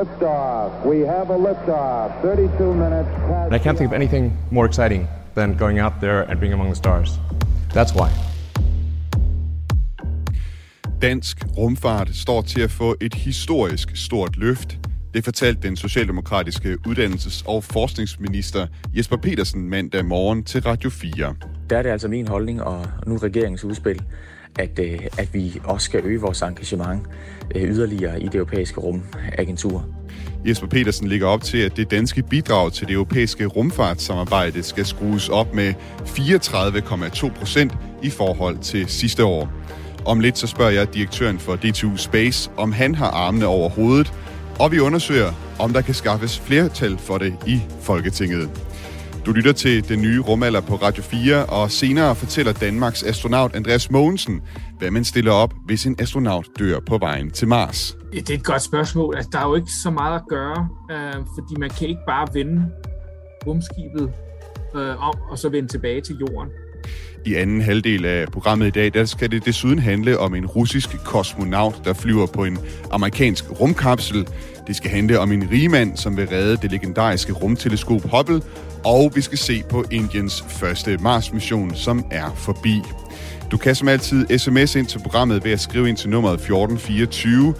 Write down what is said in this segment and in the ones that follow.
Liftoff. We have a liftoff. 32 minutes past. And I can't think of anything more exciting than going out there and being among the stars. That's why. Dansk rumfart står til at få et historisk stort løft. Det fortalte den socialdemokratiske uddannelses- og forskningsminister Jesper Petersen mandag morgen til Radio 4. Der er det altså min holdning, og nu regeringens udspil, at, øh, at vi også skal øge vores engagement øh, yderligere i det europæiske rumagentur. Jesper Petersen ligger op til, at det danske bidrag til det europæiske rumfartssamarbejde skal skrues op med 34,2 procent i forhold til sidste år. Om lidt så spørger jeg direktøren for DTU Space, om han har armene over hovedet, og vi undersøger, om der kan skaffes flertal for det i Folketinget. Du lytter til den nye rumalder på Radio 4, og senere fortæller Danmarks astronaut Andreas Mogensen, hvad man stiller op, hvis en astronaut dør på vejen til Mars. Ja, Det er et godt spørgsmål. Altså, der er jo ikke så meget at gøre, øh, fordi man kan ikke bare vende rumskibet øh, om, og så vende tilbage til jorden. I anden halvdel af programmet i dag, der skal det desuden handle om en russisk kosmonaut, der flyver på en amerikansk rumkapsel. Det skal handle om en rigmand, som vil redde det legendariske rumteleskop Hubble, og vi skal se på Indiens første Mars-mission, som er forbi. Du kan som altid sms ind til programmet ved at skrive ind til nummeret 1424,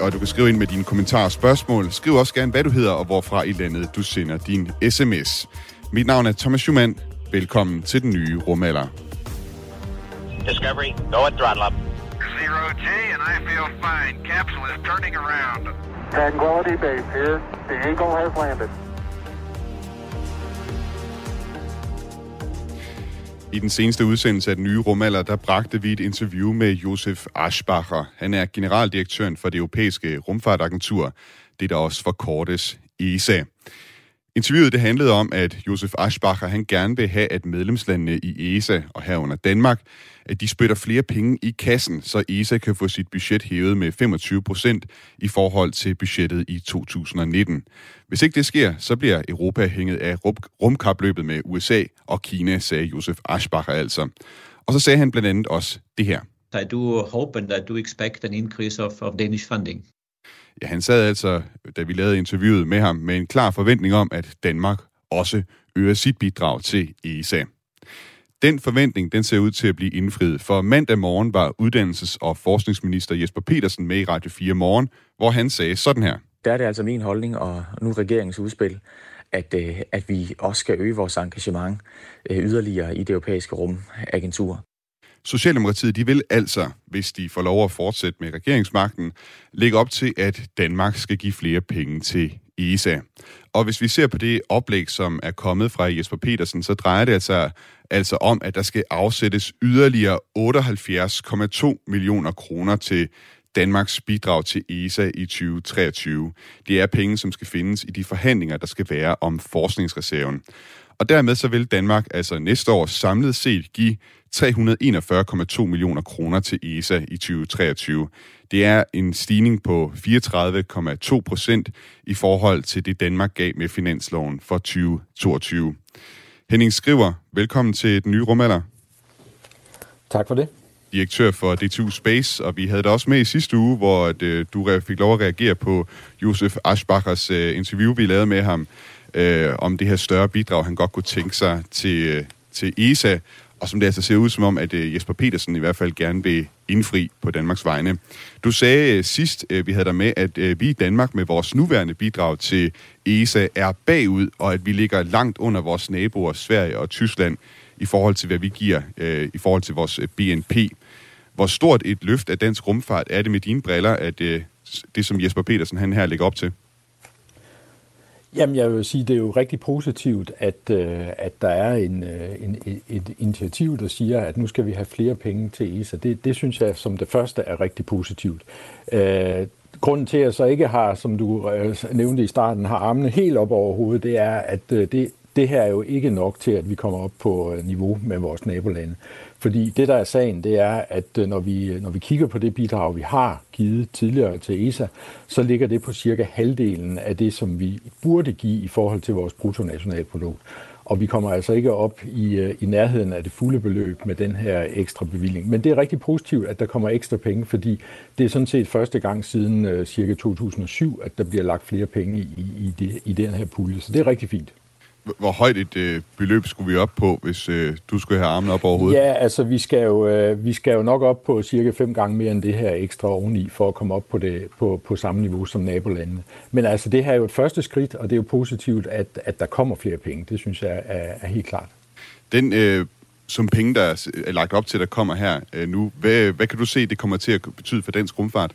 og du kan skrive ind med dine kommentarer og spørgsmål. Skriv også gerne, hvad du hedder og hvorfra i landet du sender din sms. Mit navn er Thomas Schumann. Velkommen til den nye rumalder. Discovery, go at throttle up. Zero G, and I feel fine. Capsule is turning around. Tranquility Base here. The Eagle has landed. I den seneste udsendelse af den nye rumalder, der bragte vi et interview med Josef Aschbacher. Han er generaldirektøren for det europæiske rumfartagentur, det der også forkortes ESA. Interviewet det handlede om, at Josef Aschbacher han gerne vil have, at medlemslandene i ESA og herunder Danmark, at de spytter flere penge i kassen, så ESA kan få sit budget hævet med 25 procent i forhold til budgettet i 2019. Hvis ikke det sker, så bliver Europa hænget af rumkapløbet med USA og Kina, sagde Josef Aschbacher altså. Og så sagde han blandt andet også det her. I do hope and I do expect an increase of, of Danish funding. Ja, han sad altså, da vi lavede interviewet med ham, med en klar forventning om, at Danmark også øger sit bidrag til ESA. Den forventning, den ser ud til at blive indfriet, for mandag morgen var uddannelses- og forskningsminister Jesper Petersen med i Radio 4 Morgen, hvor han sagde sådan her. Der er det altså min holdning, og nu regeringens udspil, at, øh, at vi også skal øge vores engagement øh, yderligere i det europæiske rumagentur. Socialdemokratiet de vil altså, hvis de får lov at fortsætte med regeringsmagten, lægge op til, at Danmark skal give flere penge til ESA. Og hvis vi ser på det oplæg, som er kommet fra Jesper Petersen, så drejer det altså, altså om, at der skal afsættes yderligere 78,2 millioner kroner til Danmarks bidrag til ESA i 2023. Det er penge, som skal findes i de forhandlinger, der skal være om forskningsreserven. Og dermed så vil Danmark altså næste år samlet set give 341,2 millioner kroner til ESA i 2023. Det er en stigning på 34,2 procent i forhold til det Danmark gav med finansloven for 2022. Henning Skriver, velkommen til den nye rumalder. Tak for det. Direktør for DTU Space, og vi havde dig også med i sidste uge, hvor at, øh, du fik lov at reagere på Josef Aschbachers øh, interview, vi lavede med ham, øh, om det her større bidrag, han godt kunne tænke sig til, øh, til ESA, og som det altså ser ud som om, at øh, Jesper Petersen i hvert fald gerne vil indfri på Danmarks vegne. Du sagde øh, sidst, vi havde dig med, at vi i Danmark med vores nuværende bidrag til ESA er bagud, og at vi ligger langt under vores naboer Sverige og Tyskland i forhold til, hvad vi giver i forhold til vores BNP. Hvor stort et løft af dansk rumfart er det med dine briller, at det, som Jesper Petersen han her lægger op til? Jamen, jeg vil sige, det er jo rigtig positivt, at, øh, at der er øh, en, en, et initiativ, der siger, at nu skal vi have flere penge til ESA. Det, det synes jeg som det første er rigtig positivt. Øh, grunden til, at jeg så ikke har, som du øh, nævnte i starten, har armene helt op over hovedet, det er, at det, det her er jo ikke nok til, at vi kommer op på niveau med vores nabolande. Fordi det, der er sagen, det er, at øh, når vi, øh, når vi kigger på det bidrag, vi har givet tidligere til ESA, så ligger det på cirka halvdelen af det, som vi burde give i forhold til vores bruttonationalprodukt. og vi kommer altså ikke op i, øh, i nærheden af det fulde beløb med den her ekstra bevilling. Men det er rigtig positivt, at der kommer ekstra penge, fordi det er sådan set første gang siden uh, cirka 2007, at der bliver lagt flere penge i, i, det, i den her pulje. Så det er rigtig fint hvor højt et øh, beløb skulle vi op på, hvis øh, du skulle have armen op over hovedet? Ja, altså vi skal, jo, øh, vi skal jo nok op på cirka fem gange mere end det her ekstra oveni, for at komme op på, det, på, på samme niveau som nabolandene. Men altså det her er jo et første skridt, og det er jo positivt, at, at der kommer flere penge. Det synes jeg er, er helt klart. Den øh, som penge, der er lagt op til, der kommer her øh, nu, hvad, hvad kan du se, det kommer til at betyde for dansk rumfart?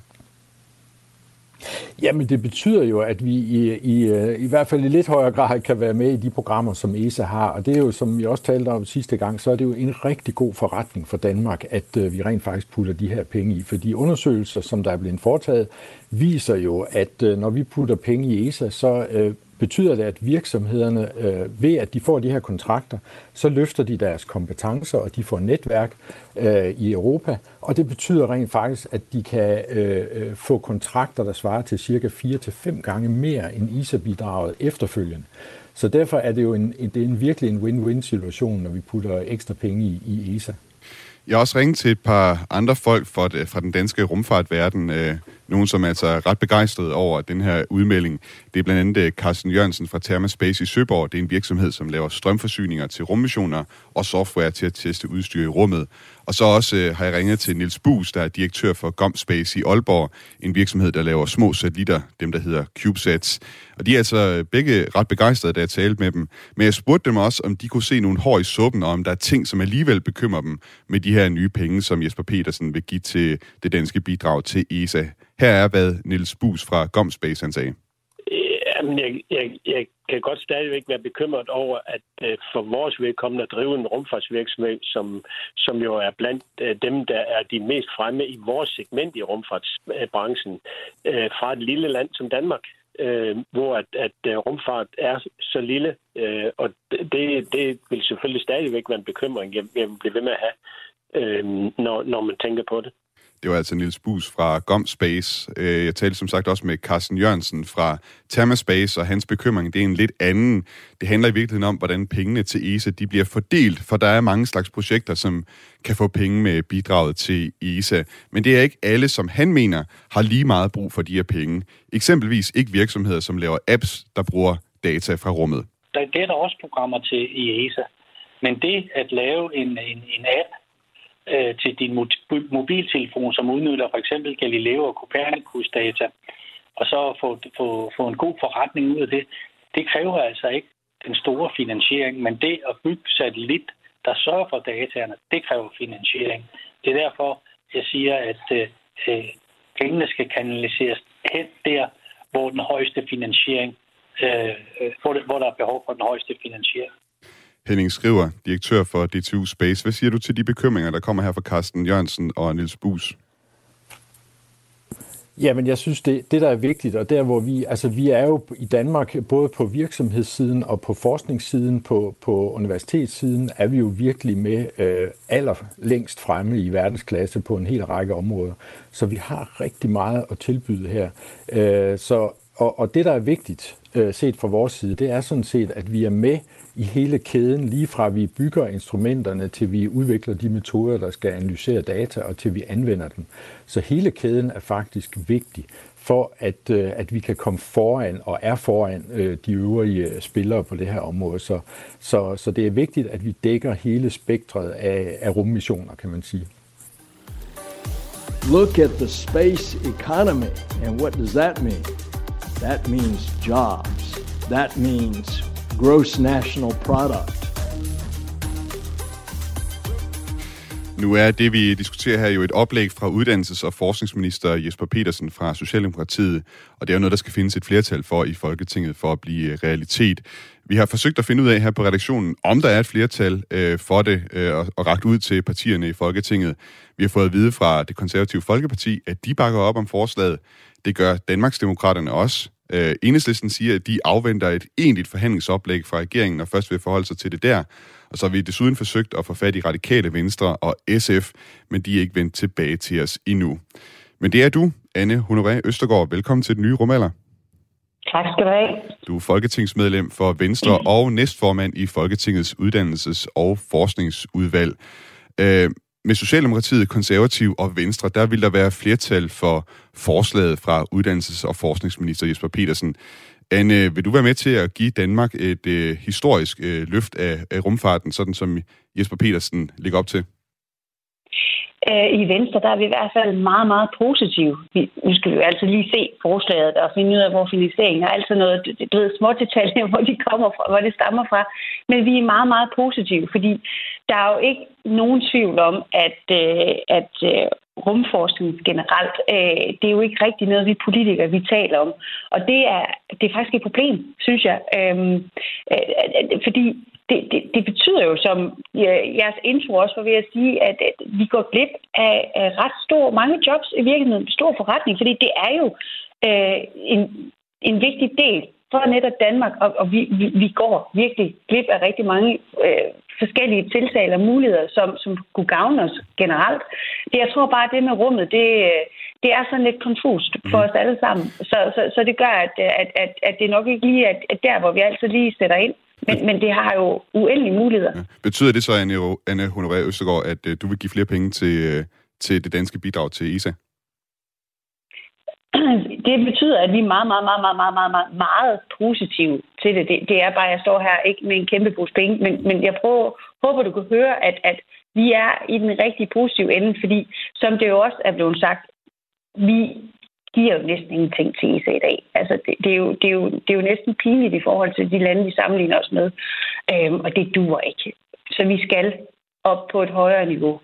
Jamen det betyder jo, at vi i, i, øh, i hvert fald i lidt højere grad kan være med i de programmer, som ESA har. Og det er jo, som vi også talte om sidste gang, så er det jo en rigtig god forretning for Danmark, at øh, vi rent faktisk putter de her penge i. For de undersøgelser, som der er blevet foretaget, viser jo, at øh, når vi putter penge i ESA, så betyder det, at virksomhederne, øh, ved at de får de her kontrakter, så løfter de deres kompetencer, og de får netværk øh, i Europa, og det betyder rent faktisk, at de kan øh, øh få kontrakter, der svarer til cirka 4-5 gange mere end ISA-bidraget efterfølgende. Så derfor er det jo en, det er en virkelig en win-win situation, når vi putter ekstra penge i, i ESA. Jeg har også ringet til et par andre folk fra, det, fra den danske rumfartverden, øh, nogen som er altså ret begejstret over den her udmelding. Det er blandt andet øh, Carsten Jørgensen fra Thermaspace i Søborg. Det er en virksomhed, som laver strømforsyninger til rummissioner og software til at teste udstyr i rummet. Og så også øh, har jeg ringet til Nils Bus, der er direktør for GomSpace i Aalborg, en virksomhed, der laver små satellitter, dem der hedder CubeSats. Og de er altså øh, begge ret begejstrede, da jeg talte med dem. Men jeg spurgte dem også, om de kunne se nogle hår i suppen, og om der er ting, som alligevel bekymrer dem med de her nye penge, som Jesper Petersen vil give til det danske bidrag til ESA. Her er, hvad Nils Bus fra GomSpace han sagde. Jamen, jeg, jeg, jeg kan godt stadigvæk være bekymret over, at øh, for vores vedkommende at drive en rumfartsvirksomhed, som, som jo er blandt øh, dem, der er de mest fremme i vores segment i rumfartsbranchen, øh, fra et lille land som Danmark, hvor at, at uh, rumfart er så lille, og det, det vil selvfølgelig stadigvæk være en bekymring, jeg, jeg vil blive ved med at have, uh, når, når man tænker på det. Det var altså Nils Bus fra GOM Space. Øh, jeg talte som sagt også med Carsten Jørgensen fra Thermaspace, og hans bekymring det er en lidt anden. Det handler i virkeligheden om, hvordan pengene til ESA de bliver fordelt, for der er mange slags projekter, som kan få penge med bidraget til ESA. Men det er ikke alle, som han mener, har lige meget brug for de her penge. Eksempelvis ikke virksomheder, som laver apps, der bruger data fra rummet. Det er der også programmer til i ESA. Men det at lave en, en, en app, øh, til din mobiltelefon, som udnytter for eksempel Galileo og Copernicus data, og så få, få, få en god forretning ud af det, det kræver altså ikke den store finansiering, men det at bygge satellit, der sørger for dataerne, det kræver finansiering. Det er derfor, jeg siger, at øh, pengene skal kanaliseres hen der, hvor den højeste finansiering, øh, øh hvor, det, hvor der er behov for den højeste finansiering. Henning Skriver, direktør for DTU Space. Hvad siger du til de bekymringer, der kommer her fra Carsten Jørgensen og Nils Bus? Jamen, jeg synes, det, det der er vigtigt, og der hvor vi, altså vi er jo i Danmark, både på virksomhedssiden og på forskningssiden, på, på universitetssiden, er vi jo virkelig med øh, aller længst fremme i verdensklasse på en hel række områder. Så vi har rigtig meget at tilbyde her. Øh, så, og, og det, der er vigtigt, øh, set fra vores side, det er sådan set, at vi er med i hele kæden, lige fra vi bygger instrumenterne, til vi udvikler de metoder, der skal analysere data, og til vi anvender dem. Så hele kæden er faktisk vigtig for, at, øh, at vi kan komme foran og er foran øh, de øvrige øh, spillere på det her område. Så, så, så det er vigtigt, at vi dækker hele spektret af, af rummissioner, kan man sige. Look at the space economy, and what does that mean? That means jobs. That means gross national product. Nu er det, vi diskuterer her, jo et oplæg fra uddannelses- og forskningsminister Jesper Petersen fra Socialdemokratiet, og det er jo noget, der skal findes et flertal for i Folketinget for at blive realitet. Vi har forsøgt at finde ud af her på redaktionen, om der er et flertal øh, for det, øh, og, og ragt ud til partierne i Folketinget. Vi har fået at vide fra det konservative Folkeparti, at de bakker op om forslaget. Det gør Danmarksdemokraterne også. Øh, enhedslisten siger, at de afventer et egentligt forhandlingsoplæg fra regeringen, og først vil forholde sig til det der. Og så har vi desuden forsøgt at få fat i radikale venstre og SF, men de er ikke vendt tilbage til os endnu. Men det er du, Anne Honoré Østergaard. Velkommen til den nye rumalder. Tak skal du have. Du er folketingsmedlem for Venstre og næstformand i Folketingets Uddannelses- og Forskningsudvalg. Øh, med Socialdemokratiet, Konservativ og Venstre, der vil der være flertal for forslaget fra Uddannelses- og Forskningsminister Jesper Petersen. Anne, vil du være med til at give Danmark et øh, historisk øh, løft af, af rumfarten, sådan som Jesper Petersen ligger op til? Øh, I Venstre der er vi i hvert fald meget, meget positive. Vi, nu skal vi jo altså lige se forslaget og finde ud af, hvor finansieringen er. Altså noget, du ved, små detaljer, hvor de kommer fra, hvor det stammer fra. Men vi er meget, meget positive, fordi der er jo ikke nogen tvivl om, at, øh, at øh, rumforskning generelt, øh, det er jo ikke rigtig noget, vi politikere vi taler om. Og det er, det er faktisk et problem, synes jeg. Øhm, øh, fordi det, det, det betyder jo, som jeres intro også var ved at sige, at, at vi går glip af, af ret stor, mange jobs i virkeligheden, stor forretning, fordi det er jo øh, en, en vigtig del for netop Danmark, og, og vi, vi, vi går virkelig glip af rigtig mange øh, forskellige tiltag eller muligheder, som, som kunne gavne os generelt. Det, jeg tror bare, at det med rummet, det, det er sådan lidt konfust for mm. os alle sammen. Så, så, så det gør, at, at, at, at det nok ikke lige er at der, hvor vi altid lige sætter ind. Men, men det har jo uendelige muligheder. Ja. Betyder det så, Anne, Anne Honoré Østergaard, at uh, du vil give flere penge til, uh, til det danske bidrag til ISA? Det betyder, at vi er meget, meget, meget, meget, meget, meget, meget, meget positive til det. det. Det er bare, at jeg står her ikke med en kæmpe pose penge, men, men jeg prøver, håber, du kan høre, at, at vi er i den rigtig positive ende, fordi som det jo også er blevet sagt, vi giver jo næsten ingenting til ESA i dag. Altså, det, det, er jo, det, er jo, det er jo næsten pinligt i forhold til de lande, vi sammenligner os med. Øhm, og det duer ikke. Så vi skal op på et højere niveau.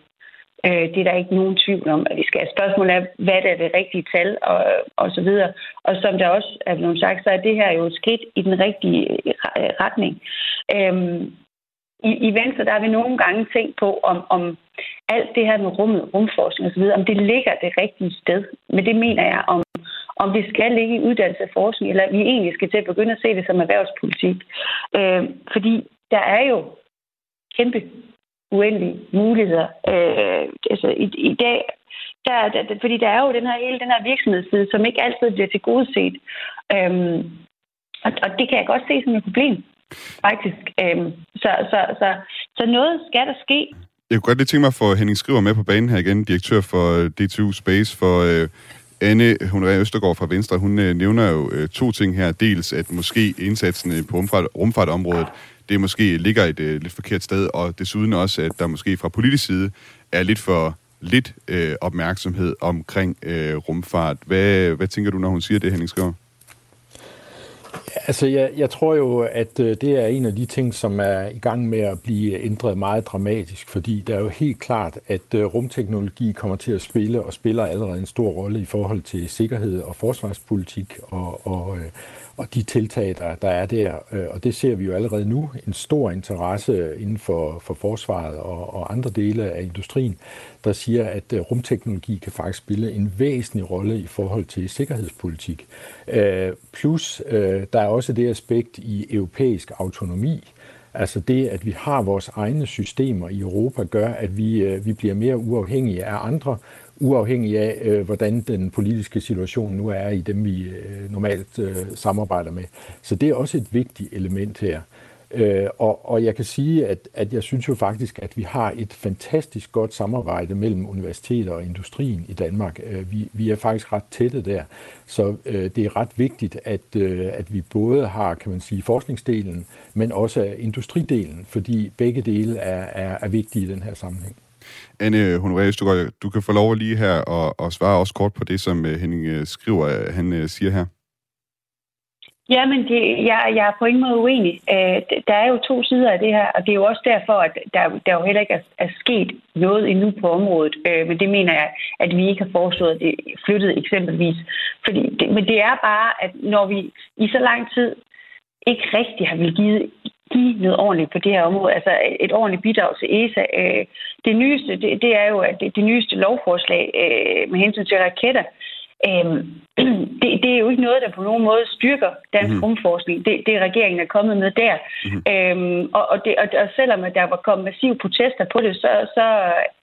Øh, det er der ikke nogen tvivl om, at vi skal. Spørgsmålet er, hvad er det rigtige tal, og, og så videre. Og som der også er blevet sagt, så er det her jo et skridt i den rigtige øh, retning. Øhm, i, I Venstre der har vi nogle gange tænkt på, om, om alt det her med rummet, rumforskning osv., om det ligger det rigtige sted. Men det mener jeg, om, om det skal ligge i uddannelse og forskning, eller vi egentlig skal til at begynde at se det som erhvervspolitik. Øh, fordi der er jo kæmpe uendelige muligheder. Øh, altså i, i dag, der, der, fordi der er jo den her, hele den her virksomhedsside, som ikke altid bliver til gode set. Øh, og, og det kan jeg godt se som et problem faktisk. Øhm, så, så, så, så noget skal der ske. Jeg kunne godt lige tænke mig at få Henning Skriver med på banen her igen, direktør for øh, DTU Space, for øh, Anne Honoré Østergaard fra Venstre, hun øh, nævner jo øh, to ting her. Dels, at måske indsatsen øh, på rumfart, rumfartområdet, det måske ligger et øh, lidt forkert sted, og desuden også, at der måske fra politisk side er lidt for lidt øh, opmærksomhed omkring øh, rumfart. Hvad, hvad tænker du, når hun siger det, Henning Skriver? Altså, jeg, jeg tror jo, at øh, det er en af de ting, som er i gang med at blive ændret meget dramatisk, fordi det er jo helt klart, at øh, rumteknologi kommer til at spille, og spiller allerede en stor rolle i forhold til sikkerhed og forsvarspolitik og, og, øh, og de tiltag, der, der er der. Øh, og det ser vi jo allerede nu, en stor interesse inden for, for forsvaret og, og andre dele af industrien, der siger, at øh, rumteknologi kan faktisk spille en væsentlig rolle i forhold til sikkerhedspolitik. Øh, plus, der er også det aspekt i europæisk autonomi, Altså det, at vi har vores egne systemer i Europa, gør, at vi, vi bliver mere uafhængige af andre, uafhængig af, øh, hvordan den politiske situation nu er i dem, vi øh, normalt øh, samarbejder med. Så det er også et vigtigt element her. Øh, og, og jeg kan sige, at, at jeg synes jo faktisk, at vi har et fantastisk godt samarbejde mellem universiteter og industrien i Danmark. Øh, vi, vi er faktisk ret tætte der, så øh, det er ret vigtigt, at, øh, at vi både har, kan man sige, forskningsdelen, men også industridelen, fordi begge dele er, er, er vigtige i den her sammenhæng. Anne øh, Honoré du kan få lov lige her og, og svare også kort på det, som øh, Henning øh, skriver, han siger her. Ja, men det, jeg, jeg er på ingen måde uenig. Øh, der er jo to sider af det her, og det er jo også derfor, at der, der jo heller ikke er, er sket noget endnu på området. Øh, men det mener jeg, at vi ikke har foreslået, at det flyttet eksempelvis. Fordi det, men det er bare, at når vi i så lang tid ikke rigtig har vil give, give noget ordentligt på det her område, altså et ordentligt bidrag til ESA. Øh, det nyeste, det, det er jo, at det, det nyeste lovforslag øh, med hensyn til raketter, Øhm, det, det er jo ikke noget, der på nogen måde styrker dansk mm. rumforskning. Det, det regeringen er kommet med der. Mm. Øhm, og, og, det, og, og selvom der var kommet massive protester på det, så, så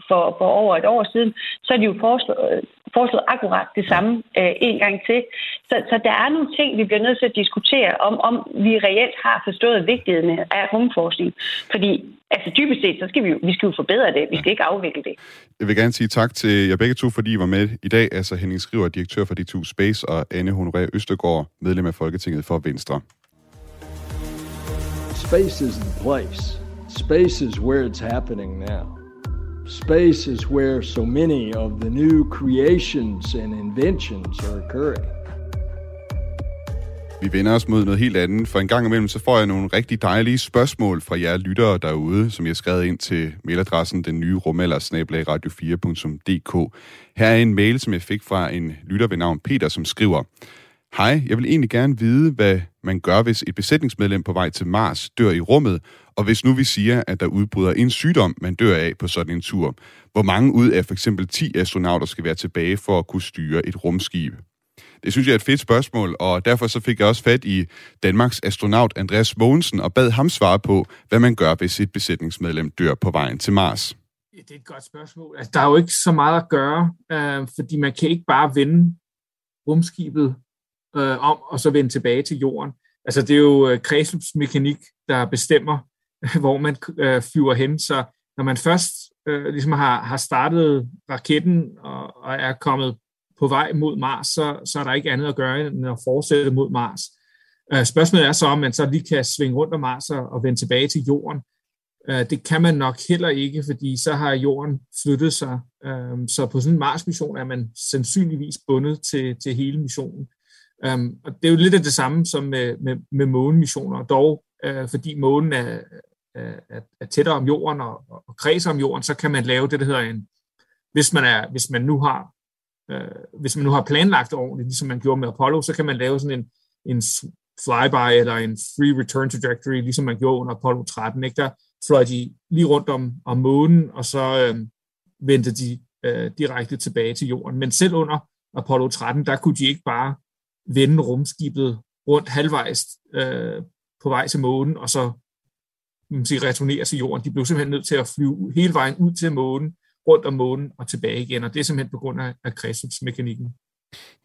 for, for over et år siden, så er de jo foreslået, foreslået akkurat det samme øh, en gang til. Så, så der er nogle ting, vi bliver nødt til at diskutere, om, om vi reelt har forstået vigtigheden af rumforskning. Fordi altså dybest set, så skal vi jo, vi skal jo forbedre det. Vi skal ikke afvikle det. Jeg vil gerne sige tak til jer begge to, fordi I var med i dag. Altså Henning Skriver, direktør for D2 Space, og Anne Honoré Østergaard, medlem af Folketinget for Venstre. Space is the place. Space is where it's happening now. Space is where so many of the new creations and inventions are occurring. Vi vender os mod noget helt andet, for en gang imellem så får jeg nogle rigtig dejlige spørgsmål fra jer lyttere derude, som jeg har skrevet ind til mailadressen den nye rumalder radio4.dk. Her er en mail, som jeg fik fra en lytter ved navn Peter, som skriver, Hej, jeg vil egentlig gerne vide, hvad man gør, hvis et besætningsmedlem på vej til Mars dør i rummet, og hvis nu vi siger, at der udbryder en sygdom, man dør af på sådan en tur. Hvor mange ud af for eksempel 10 astronauter skal være tilbage for at kunne styre et rumskib? Det synes jeg er et fedt spørgsmål, og derfor så fik jeg også fat i Danmarks astronaut Andreas Mogensen og bad ham svare på, hvad man gør, hvis et besætningsmedlem dør på vejen til Mars. Ja, Det er et godt spørgsmål. Altså, der er jo ikke så meget at gøre, øh, fordi man kan ikke bare vende rumskibet øh, om, og så vende tilbage til jorden. Altså, det er jo øh, kredsløbsmekanik, der bestemmer, hvor man øh, flyver hen. Så når man først øh, ligesom har, har startet raketten og, og er kommet på vej mod Mars, så, så er der ikke andet at gøre end at fortsætte mod Mars. Øh, spørgsmålet er så, om man så lige kan svinge rundt om Mars og, og vende tilbage til jorden. Øh, det kan man nok heller ikke, fordi så har jorden flyttet sig. Øh, så på sådan en Mars-mission er man sandsynligvis bundet til, til hele missionen. Um, og det er jo lidt af det samme som med, med, med månemissioner, dog øh, fordi månen er, er, er tættere om jorden og, og kredser om jorden, så kan man lave det, der hedder en, hvis man, er, hvis man nu har øh, hvis man nu har planlagt ordentligt, ligesom man gjorde med Apollo, så kan man lave sådan en, en flyby eller en free return trajectory, ligesom man gjorde under Apollo 13. Ikke? Der fløj de lige rundt om, om månen, og så øh, vendte de øh, direkte tilbage til jorden. Men selv under Apollo 13, der kunne de ikke bare vende rumskibet rundt halvvejs øh, på vej til månen, og så man sige, returnere til jorden. De blev simpelthen nødt til at flyve hele vejen ud til månen, rundt om månen og tilbage igen, og det er simpelthen på grund af, af kredsløbsmekanikken.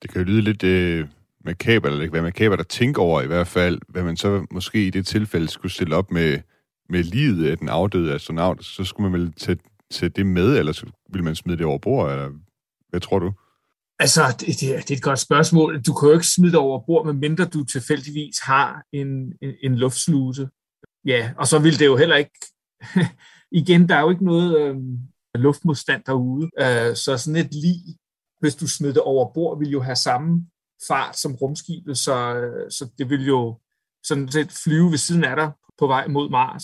Det kan jo lyde lidt øh, makaber, eller kan være makaber, der tænker over i hvert fald, hvad man så måske i det tilfælde skulle stille op med, med livet af den afdøde astronaut. Så skulle man vel tage, tage det med, eller så ville man smide det over bord, eller hvad tror du? Altså, det, det, det er et godt spørgsmål. Du kan jo ikke smide det over bord, medmindre du tilfældigvis har en, en, en luftsluse. Ja, og så vil det jo heller ikke... Igen, der er jo ikke noget øh, luftmodstand derude. Øh, så sådan et lig, hvis du smider det over bord, vil jo have samme fart som rumskibet, så, øh, så det vil jo sådan set flyve ved siden af dig på vej mod Mars.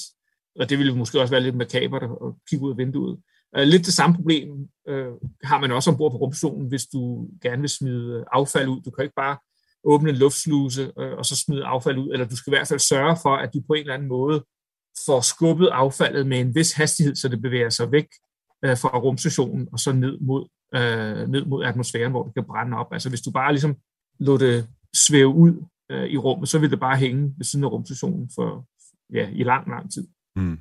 Og det ville jo måske også være lidt makabert at kigge ud af vinduet. Øh, lidt det samme problem øh, har man også ombord på rumstationen, hvis du gerne vil smide øh, affald ud. Du kan ikke bare åbne en luftsluse øh, og så smide affald ud, eller du skal i hvert fald sørge for, at du på en eller anden måde får skubbet affaldet med en vis hastighed, så det bevæger sig væk øh, fra rumstationen og så ned mod, øh, ned mod atmosfæren, hvor det kan brænde op. Altså hvis du bare ligesom lå det svæve ud øh, i rummet, så vil det bare hænge ved siden af rumstationen for, ja, i lang, lang tid. Mm.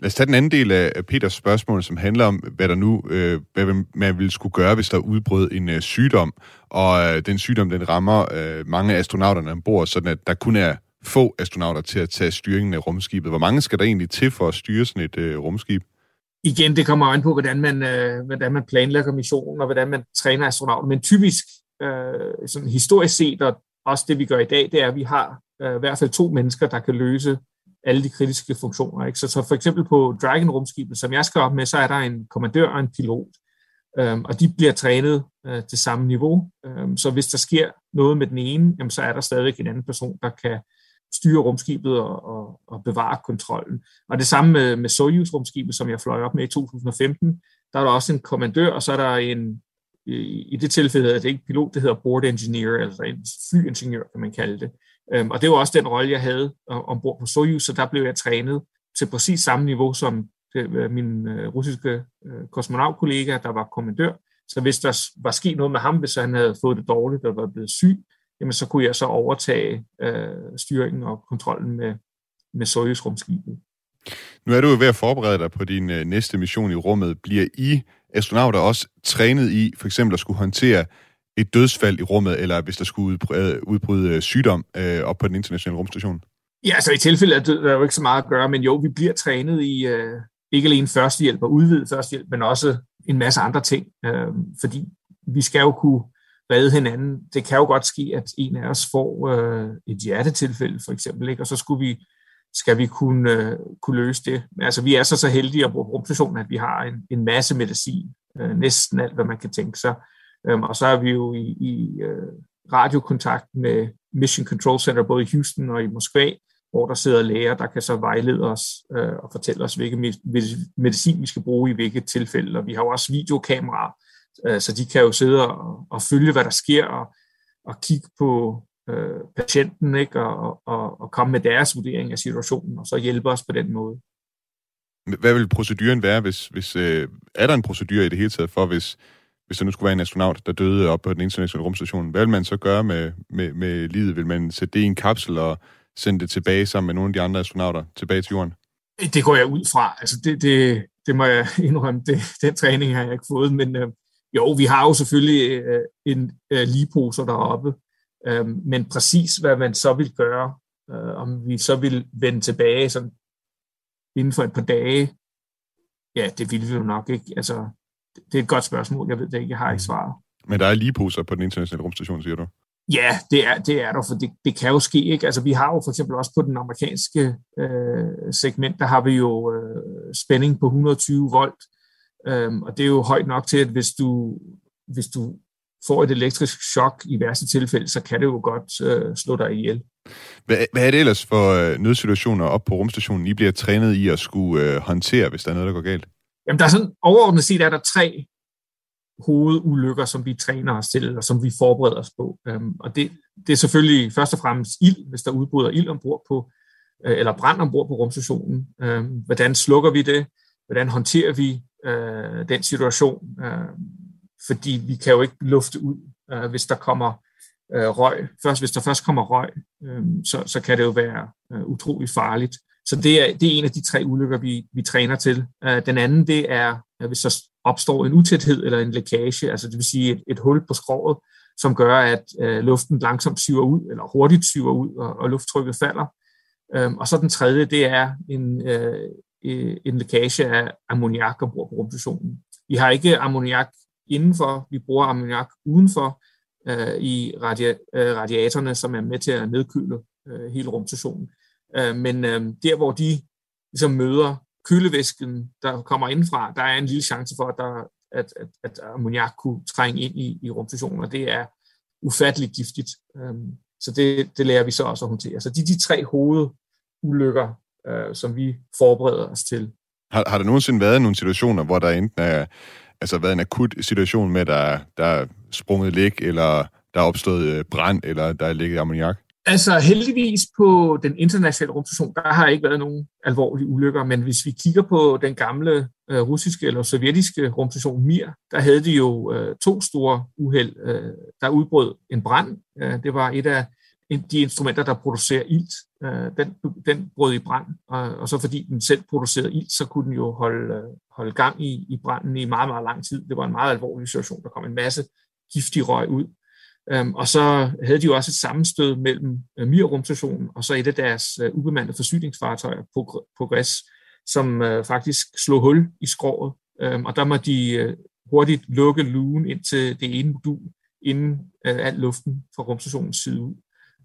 Lad os tage den anden del af Peters spørgsmål, som handler om, hvad der nu øh, hvad man ville skulle gøre, hvis der udbrød en øh, sygdom, og øh, den sygdom, den rammer øh, mange af astronauterne ombord, sådan at der kun er få astronauter til at tage styringen af rumskibet. Hvor mange skal der egentlig til for at styre sådan et øh, rumskib? Igen, det kommer an på, hvordan man, øh, hvordan man planlægger missionen, og hvordan man træner astronauter. Men typisk, øh, sådan historisk set, og også det vi gør i dag, det er, at vi har øh, i hvert fald to mennesker, der kan løse alle de kritiske funktioner. Ikke? Så, så for eksempel på Dragon-rumskibet, som jeg skal op med, så er der en kommandør og en pilot, øhm, og de bliver trænet øh, til samme niveau. Øhm, så hvis der sker noget med den ene, jamen, så er der stadig en anden person, der kan styre rumskibet og, og, og bevare kontrollen. Og det samme med, med Soyuz-rumskibet, som jeg fløj op med i 2015, der er der også en kommandør, og så er der en, i, i det tilfælde hedder det ikke pilot, det hedder board engineer, altså en flyingeniør, kan man kalde det. Øhm, og det var også den rolle, jeg havde øh, ombord på Soyuz, så der blev jeg trænet til præcis samme niveau som øh, min øh, russiske kosmonautkollega, der var kommandør. Så hvis der var sket noget med ham, hvis han havde fået det dårligt og var blevet syg, jamen så kunne jeg så overtage øh, styringen og kontrollen med, med Soyuz-rumskibet. Nu er du jo ved at forberede dig på din øh, næste mission i rummet. Bliver I astronauter også trænet i for eksempel at skulle håndtere et dødsfald i rummet, eller hvis der skulle udbryde, udbryde øh, sygdom øh, op på den internationale rumstation? Ja, altså i tilfælde er der jo ikke så meget at gøre, men jo, vi bliver trænet i øh, ikke alene førstehjælp og udvidet førstehjælp, men også en masse andre ting, øh, fordi vi skal jo kunne redde hinanden. Det kan jo godt ske, at en af os får øh, et hjertetilfælde, for eksempel, ikke? og så skulle vi, skal vi kunne, øh, kunne løse det. Men altså, vi er så så heldige at bruge rumstationen, at vi har en, en masse medicin, øh, næsten alt, hvad man kan tænke sig. Øhm, og så er vi jo i, i øh, radiokontakt med Mission Control Center, både i Houston og i Moskva, hvor der sidder læger, der kan så vejlede os øh, og fortælle os, hvilke medicin vi skal bruge i hvilket tilfælde. Og vi har jo også videokameraer, øh, så de kan jo sidde og, og følge, hvad der sker, og, og kigge på øh, patienten, ikke? Og, og, og komme med deres vurdering af situationen, og så hjælpe os på den måde. Hvad vil proceduren være, hvis, hvis øh, er der en procedure i det hele taget for, hvis, hvis der nu skulle være en astronaut, der døde op på den internationale rumstation, hvad vil man så gøre med, med, med livet? Vil man sætte det i en kapsel og sende det tilbage sammen med nogle af de andre astronauter tilbage til jorden? Det går jeg ud fra. Altså det, det, det må jeg indrømme. Det, den træning har jeg ikke fået, men øh, jo, vi har jo selvfølgelig øh, en øh, ligeposer deroppe, øh, men præcis hvad man så vil gøre, øh, om vi så vil vende tilbage sådan inden for et par dage, ja, det vil vi jo nok ikke. Altså, det er et godt spørgsmål. Jeg ved det ikke. Jeg har ikke svaret. Men der er ligeposer på den internationale rumstation, siger du? Ja, det er, det er der, for det, det kan jo ske. Ikke? Altså, vi har jo for eksempel også på den amerikanske øh, segment, der har vi jo øh, spænding på 120 volt, øhm, og det er jo højt nok til, at hvis du, hvis du får et elektrisk chok i værste tilfælde, så kan det jo godt øh, slå dig ihjel. Hvad, hvad er det ellers for øh, nødsituationer op på rumstationen, I bliver trænet i at skulle øh, håndtere, hvis der er noget, der går galt? Jamen, der er sådan, overordnet set er der tre hovedulykker, som vi træner os til, og som vi forbereder os på. Øhm, og det, det er selvfølgelig først og fremmest ild, hvis der udbryder ild ombord på, øh, eller brand ombord på rumstationen. Øhm, hvordan slukker vi det? Hvordan håndterer vi øh, den situation? Øh, fordi vi kan jo ikke lufte ud, øh, hvis der kommer øh, røg. Først, hvis der først kommer røg, øh, så, så kan det jo være øh, utrolig farligt. Så det er, det er en af de tre ulykker, vi, vi træner til. Øh, den anden, det er, hvis der opstår en utæthed eller en lækage, altså det vil sige et, et hul på skroget, som gør, at øh, luften langsomt syver ud, eller hurtigt syver ud, og, og lufttrykket falder. Øhm, og så den tredje, det er en, øh, Øh, en lækage af ammoniak ombord på rumstationen. Vi har ikke ammoniak indenfor, vi bruger ammoniak udenfor øh, i radia- øh, radiatorerne, som er med til at nedkøle øh, hele rumstationen. Øh, men øh, der, hvor de ligesom møder kølevæsken, der kommer indfra, der er en lille chance for, at, der, at, at, at ammoniak kunne trænge ind i, i rumstationen, og det er ufatteligt giftigt. Øh, så det, det lærer vi så også at håndtere. Så de de tre hovedulykker, øh, som vi forbereder os til. Har, har der nogensinde været nogle situationer, hvor der enten er altså været en akut situation med, der, der er sprunget læk, eller der er opstået øh, brand, eller der er ligget ammoniak? Altså heldigvis på den internationale rumstation, der har ikke været nogen alvorlige ulykker, men hvis vi kigger på den gamle øh, russiske eller sovjetiske rumstation Mir, der havde de jo øh, to store uheld. Øh, der udbrød en brand. Øh, det var et af de instrumenter, der producerer ilt. Øh, den, den brød i brand, og, og så fordi den selv producerede ilt, så kunne den jo holde, øh, holde gang i, i branden i meget, meget lang tid. Det var en meget alvorlig situation. Der kom en masse giftig røg ud. Øhm, og så havde de jo også et sammenstød mellem øh, Mir-rumstationen og så et af deres øh, ubemandede forsyningsfartøjer, Progress, som øh, faktisk slog hul i skroget. Øhm, og der må de øh, hurtigt lukke lugen ind til det ene modul, inden øh, al luften fra rumstationens side ud.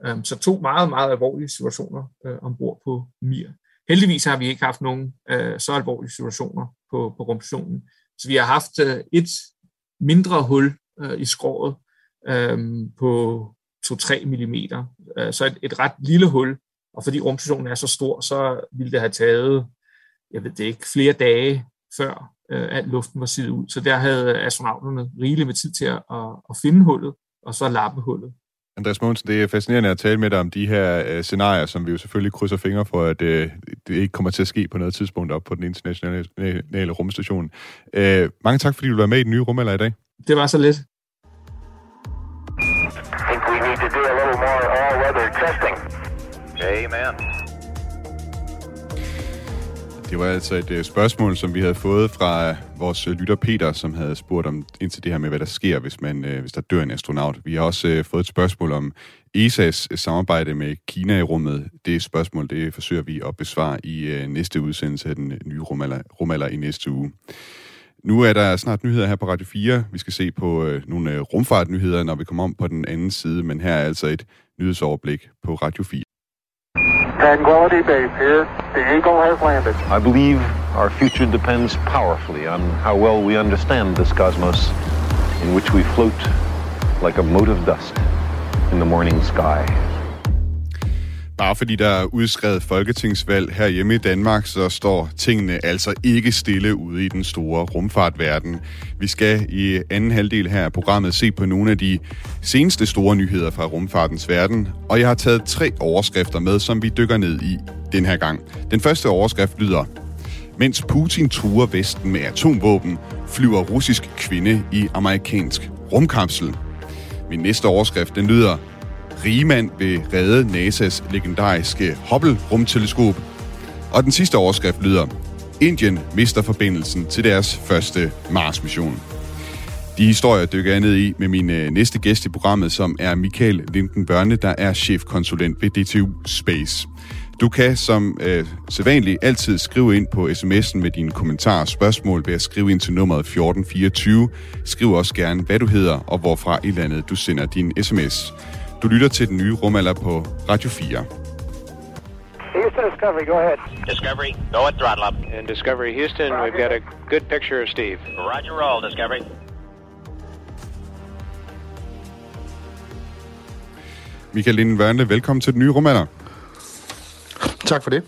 Øhm, så to meget, meget alvorlige situationer øh, ombord på Mir. Heldigvis har vi ikke haft nogen øh, så alvorlige situationer på, på rumstationen. Så vi har haft øh, et mindre hul i skroget, øhm, på 2-3 mm. Så et, et ret lille hul, og fordi rumstationen er så stor, så ville det have taget, jeg ved det ikke, flere dage før øh, luften var sivet ud. Så der havde astronauterne rigeligt med tid til at, at, at finde hullet, og så lappe hullet. Andreas Mogensen, det er fascinerende at tale med dig om de her øh, scenarier, som vi jo selvfølgelig krydser fingre for, at øh, det ikke kommer til at ske på noget tidspunkt op på den internationale rumstation. Øh, mange tak, fordi du var med i den nye rumalder i dag. Det var så lidt. I det var altså et øh, spørgsmål, som vi havde fået fra øh, vores øh, lytter Peter, som havde spurgt om indtil det her med, hvad der sker, hvis, man, hvis der dør en astronaut. Vi har også fået et spørgsmål om ESA's samarbejde med Kina i rummet. Det spørgsmål, det forsøger vi at besvare i næste udsendelse af den nye rumalder, rumalder i næste uge. Nu er der snart nyheder her på Radio 4. Vi skal se på øh, nogle rumfartnyheder, når vi kommer om på den anden side, men her er altså et nyhedsoverblik på Radio 4. Tranquility Base here. The Eagle has landed. I believe our future depends powerfully on how well we understand this cosmos in which we float like a mote of dust in the morning sky. Bare fordi der er udskrevet folketingsvalg her hjemme i Danmark, så står tingene altså ikke stille ude i den store rumfartverden. Vi skal i anden halvdel her af programmet se på nogle af de seneste store nyheder fra rumfartens verden, og jeg har taget tre overskrifter med, som vi dykker ned i den her gang. Den første overskrift lyder, mens Putin truer Vesten med atomvåben, flyver russisk kvinde i amerikansk rumkapsel. Min næste overskrift, den lyder, Rigemand vil redde NASA's legendariske Hubble-rumteleskop. Og den sidste overskrift lyder, Indien mister forbindelsen til deres første Mars-mission. De historier dykker jeg ned i med min øh, næste gæst i programmet, som er Michael Linden Børne, der er chefkonsulent ved DTU Space. Du kan som øh, sædvanligt altid skrive ind på sms'en med dine kommentarer og spørgsmål ved at skrive ind til nummeret 1424. Skriv også gerne, hvad du hedder og hvorfra i landet du sender din sms. Du lytter til den nye rumalder på Radio 4. Houston Discovery, go ahead. Discovery, go at throttle up. And Discovery Houston, we've got a good picture of Steve. Roger roll, Discovery. Michael Linden Wernle, velkommen til den nye rumalder. Tak for det.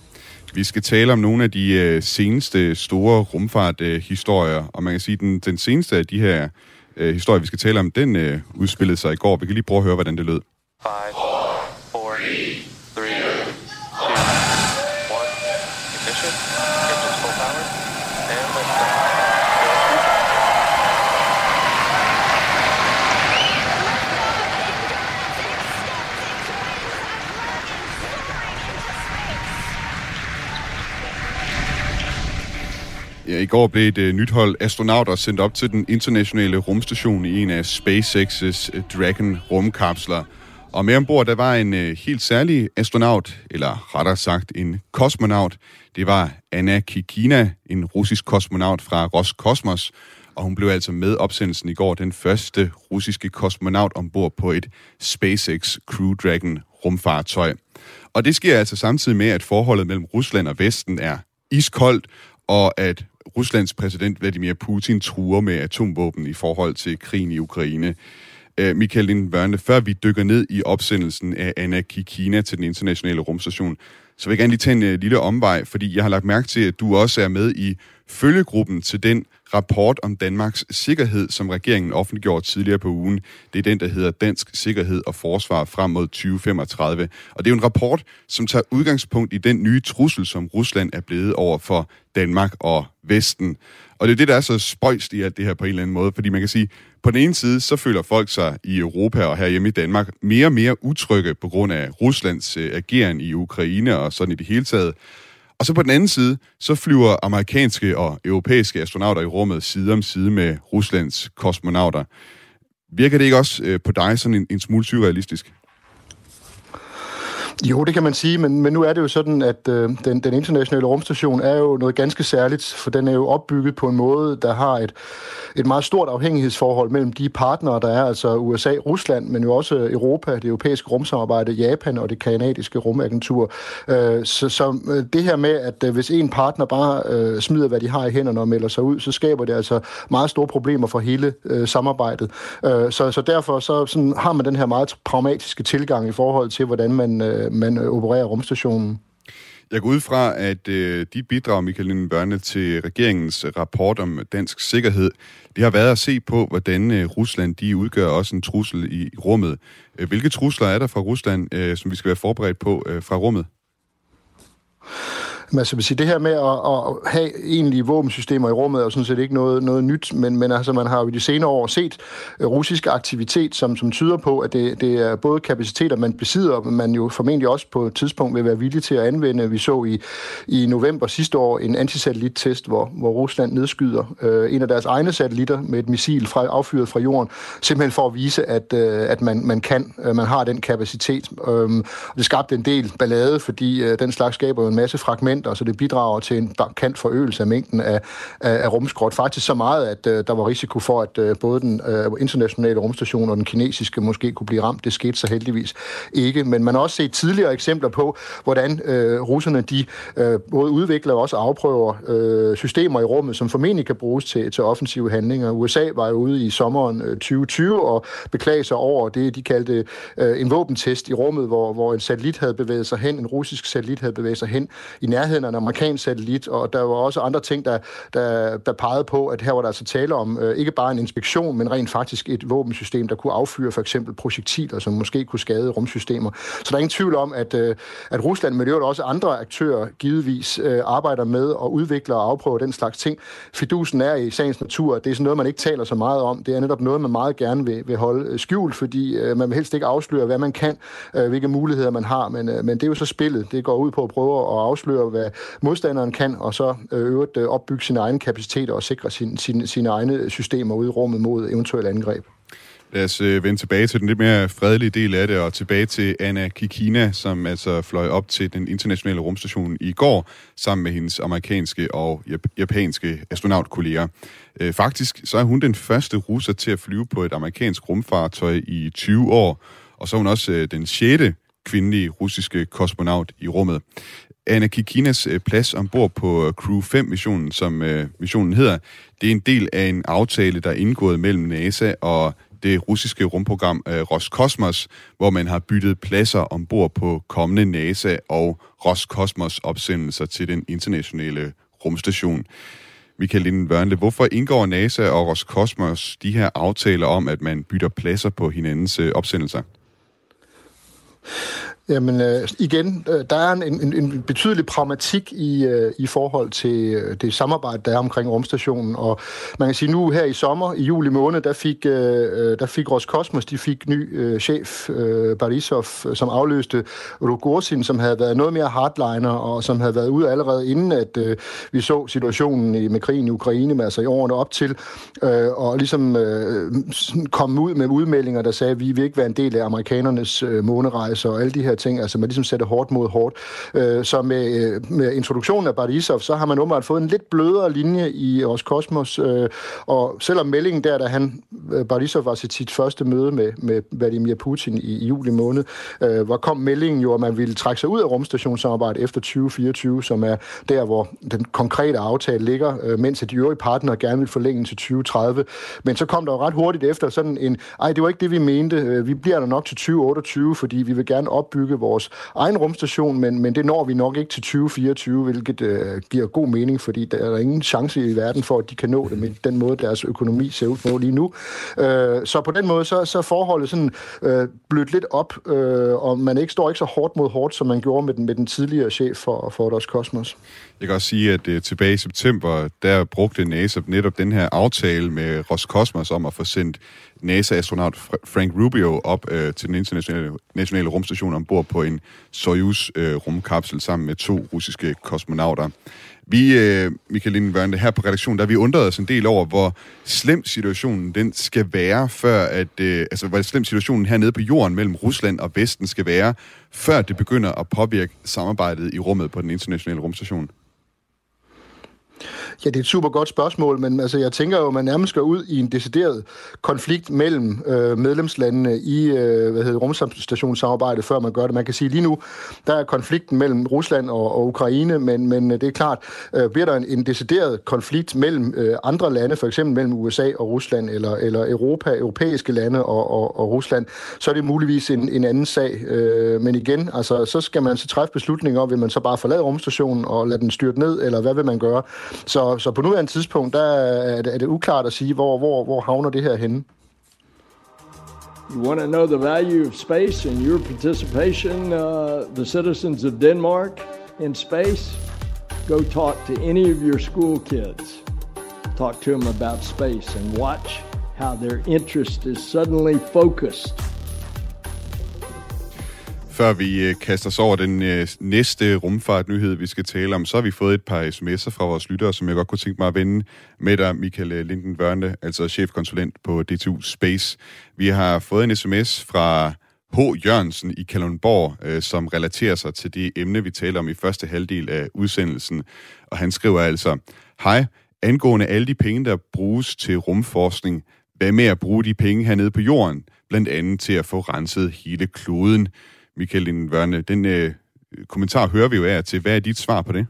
Vi skal tale om nogle af de øh, seneste store rumfart-historier, og man kan sige, at den, den seneste af de her øh, historier, vi skal tale om, den øh, udspillede sig i går. Vi kan lige prøve at høre, hvordan det lød. Five, four, three, two, one. Ignition. Engines full power. And liftoff. Ja, I går blev et uh, nyt hold astronauter sendt op til den internationale rumstation i en af SpaceX's øh, Dragon rumkapsler. Og med ombord, der var en øh, helt særlig astronaut, eller rettere sagt en kosmonaut. Det var Anna Kikina, en russisk kosmonaut fra Roskosmos. Og hun blev altså med opsendelsen i går den første russiske kosmonaut ombord på et SpaceX Crew Dragon rumfartøj. Og det sker altså samtidig med, at forholdet mellem Rusland og Vesten er iskoldt, og at Ruslands præsident Vladimir Putin truer med atomvåben i forhold til krigen i Ukraine. Uh, Michael Lindbørne, før vi dykker ned i opsendelsen af Anna Kikina til den internationale rumstation, så vil jeg gerne lige tage en øh, lille omvej, fordi jeg har lagt mærke til, at du også er med i følgegruppen til den rapport om Danmarks sikkerhed, som regeringen offentliggjorde tidligere på ugen. Det er den, der hedder Dansk Sikkerhed og Forsvar frem mod 2035. Og det er jo en rapport, som tager udgangspunkt i den nye trussel, som Rusland er blevet over for Danmark og Vesten. Og det er det, der er så spøjst i alt det her på en eller anden måde, fordi man kan sige, på den ene side, så føler folk sig i Europa og herhjemme i Danmark mere og mere utrygge på grund af Ruslands øh, ageren i Ukraine og sådan i det hele taget. Og så på den anden side, så flyver amerikanske og europæiske astronauter i rummet side om side med Ruslands kosmonauter. Virker det ikke også øh, på dig sådan en, en smule surrealistisk? Jo, det kan man sige, men, men nu er det jo sådan, at øh, den, den internationale rumstation er jo noget ganske særligt, for den er jo opbygget på en måde, der har et, et meget stort afhængighedsforhold mellem de partnere, der er, altså USA, Rusland, men jo også Europa, det europæiske rumsamarbejde, Japan og det kanadiske rumagentur. Øh, så så øh, det her med, at øh, hvis en partner bare øh, smider, hvad de har i hænderne og melder sig ud, så skaber det altså meget store problemer for hele øh, samarbejdet. Øh, så, så derfor så sådan, har man den her meget pragmatiske tilgang i forhold til, hvordan man øh, Øh, man øh, opererer rumstationen. Jeg går ud fra, at øh, dit bidrag, Michael Linden Børne, til regeringens rapport om dansk sikkerhed, det har været at se på, hvordan øh, Rusland de udgør også en trussel i rummet. Øh, hvilke trusler er der fra Rusland, øh, som vi skal være forberedt på øh, fra rummet? Men altså, sige, det her med at, at have egentlige våbensystemer i rummet er jo sådan set ikke noget, noget nyt, men, men altså, man har jo i de senere år set øh, russisk aktivitet, som, som tyder på, at det, det er både kapaciteter, man besidder, men man jo formentlig også på et tidspunkt vil være villig til at anvende. Vi så i, i november sidste år en antisatellittest, hvor, hvor Rusland nedskyder øh, en af deres egne satellitter med et missil fra, affyret fra jorden, simpelthen for at vise, at, øh, at man, man kan, øh, man har den kapacitet. Um, det skabte en del ballade, fordi øh, den slags skaber jo en masse fragmenter, så det bidrager til en markant forøgelse af mængden af, af, af rumskrot. Faktisk så meget, at øh, der var risiko for, at øh, både den øh, internationale rumstation og den kinesiske måske kunne blive ramt. Det skete så heldigvis ikke. Men man har også set tidligere eksempler på, hvordan øh, russerne de øh, både udvikler og også afprøver øh, systemer i rummet, som formentlig kan bruges til, til offensive handlinger. USA var jo ude i sommeren øh, 2020 og beklagede sig over det, de kaldte øh, en våbentest i rummet, hvor, hvor en satellit havde bevæget sig hen, en russisk satellit havde bevæget sig hen i nærheden af en amerikansk satellit, og der var også andre ting, der, der, der pegede på, at her var der altså tale om øh, ikke bare en inspektion, men rent faktisk et våbensystem, der kunne affyre for eksempel projektiler, som måske kunne skade rumsystemer. Så der er ingen tvivl om, at, øh, at Rusland, men det er også andre aktører, givetvis øh, arbejder med at udvikle og afprøve den slags ting. Fidusen er i sagens natur, at det er sådan noget, man ikke taler så meget om. Det er netop noget, man meget gerne vil, vil holde øh, skjult, fordi øh, man vil helst ikke afsløre, hvad man kan, øh, hvilke muligheder man har, men, øh, men det er jo så spillet. Det går ud på at prøve at afsløre, hvad modstanderen kan, og så øh, øvrigt øh, opbygge sine egne kapaciteter og sikre sin, sin, sine egne systemer ude i rummet mod eventuelle angreb. Lad os øh, vende tilbage til den lidt mere fredelige del af det, og tilbage til Anna Kikina, som altså fløj op til den internationale rumstation i går, sammen med hendes amerikanske og japanske astronautkolleger. Faktisk så er hun den første russer til at flyve på et amerikansk rumfartøj i 20 år, og så er hun også den sjette kvindelige russiske kosmonaut i rummet. Anna Kikinas øh, plads ombord på øh, Crew 5-missionen, som øh, missionen hedder, det er en del af en aftale, der er indgået mellem NASA og det russiske rumprogram øh, Roskosmos, hvor man har byttet pladser ombord på kommende NASA og Roskosmos opsendelser til den internationale rumstation. Michael Linden Wørnle, hvorfor indgår NASA og Roskosmos de her aftaler om, at man bytter pladser på hinandens opsendelser? Jamen øh, igen, øh, der er en, en, en betydelig pragmatik i, øh, i forhold til øh, det samarbejde, der er omkring rumstationen. Og man kan sige, nu her i sommer, i juli måned, der fik, øh, øh der fik Roskosmos, de fik ny øh, chef, øh, Barisov, øh, som afløste Rogorsin, som havde været noget mere hardliner, og som havde været ude allerede inden, at øh, vi så situationen i, med krigen i Ukraine, med, altså i årene op til, øh, og ligesom øh, kom ud med udmeldinger, der sagde, at vi vil ikke være en del af amerikanernes øh, månerejser og alle de her ting, altså man ligesom sætter hårdt mod hårdt. Øh, så med, øh, med introduktionen af Barisov, så har man åbenbart fået en lidt blødere linje i vores kosmos, øh, og selvom meldingen der, da han, øh, Barisov var til sit første møde med, med Vladimir Putin i, i juli måned, øh, hvor kom meldingen jo, at man ville trække sig ud af rumstationssamarbejdet efter 2024, som er der, hvor den konkrete aftale ligger, mens de øvrige partnere gerne vil forlænge til 2030. Men så kom der jo ret hurtigt efter sådan en, ej, det var ikke det, vi mente. Vi bliver der nok til 2028, fordi vi vil gerne opbygge vores egen rumstation, men, men det når vi nok ikke til 2024, hvilket øh, giver god mening, fordi der er ingen chance i verden for, at de kan nå det med den måde, deres økonomi ser ud på lige nu. Øh, så på den måde, så, så forholdet sådan øh, blødt lidt op, øh, og man ikke står ikke så hårdt mod hårdt, som man gjorde med den, med den tidligere chef for, for Dos Cosmos. Jeg kan også sige, at øh, tilbage i september, der brugte NASA netop den her aftale med Roskosmos om at få sendt NASA-astronaut Frank Rubio op øh, til den internationale nationale rumstation ombord på en Soyuz-rumkapsel øh, sammen med to russiske kosmonauter. Vi, øh, Michael Lindenvørnde, her på redaktionen, der vi undret os en del over, hvor slem situationen den skal være, før at, øh, altså hvor slem situationen hernede på jorden mellem Rusland og Vesten skal være, før det begynder at påvirke samarbejdet i rummet på den internationale rumstation. Ja, det er et super godt spørgsmål, men altså, jeg tænker jo, at man nærmest går ud i en decideret konflikt mellem øh, medlemslandene i øh, hvad hedder, rumstationssamarbejdet, før man gør det. Man kan sige lige nu, der er konflikten mellem Rusland og, og Ukraine, men, men øh, det er klart, øh, bliver der en, en decideret konflikt mellem øh, andre lande, for eksempel mellem USA og Rusland, eller, eller Europa, europæiske lande og, og, og Rusland, så er det muligvis en, en anden sag. Øh, men igen, altså, så skal man så træffe beslutninger om, vil man så bare forlade rumstationen og lade den styrte ned, eller hvad vil man gøre? Så, så på nuværende tidspunkt, der er det, er det uklart at sige, hvor, hvor, hvor havner det her henne. You want to know the value of space and your participation, uh, the citizens of Denmark, in space? Go talk to any of your school kids. Talk to them about space and watch how their interest is suddenly focused. Før vi øh, kaster os over den øh, næste rumfartnyhed, vi skal tale om, så har vi fået et par sms'er fra vores lyttere, som jeg godt kunne tænke mig at vende med dig, Michael øh, Linden Vørne, altså chefkonsulent på DTU Space. Vi har fået en sms fra H. Jørgensen i Kalundborg, som relaterer sig til det emne, vi taler om i første halvdel af udsendelsen. Og han skriver altså, Hej, angående alle de penge, der bruges til rumforskning, hvad med at bruge de penge hernede på jorden, blandt andet til at få renset hele kloden? Michael Lindvørne, den øh, kommentar hører vi jo af til. Hvad er dit svar på det?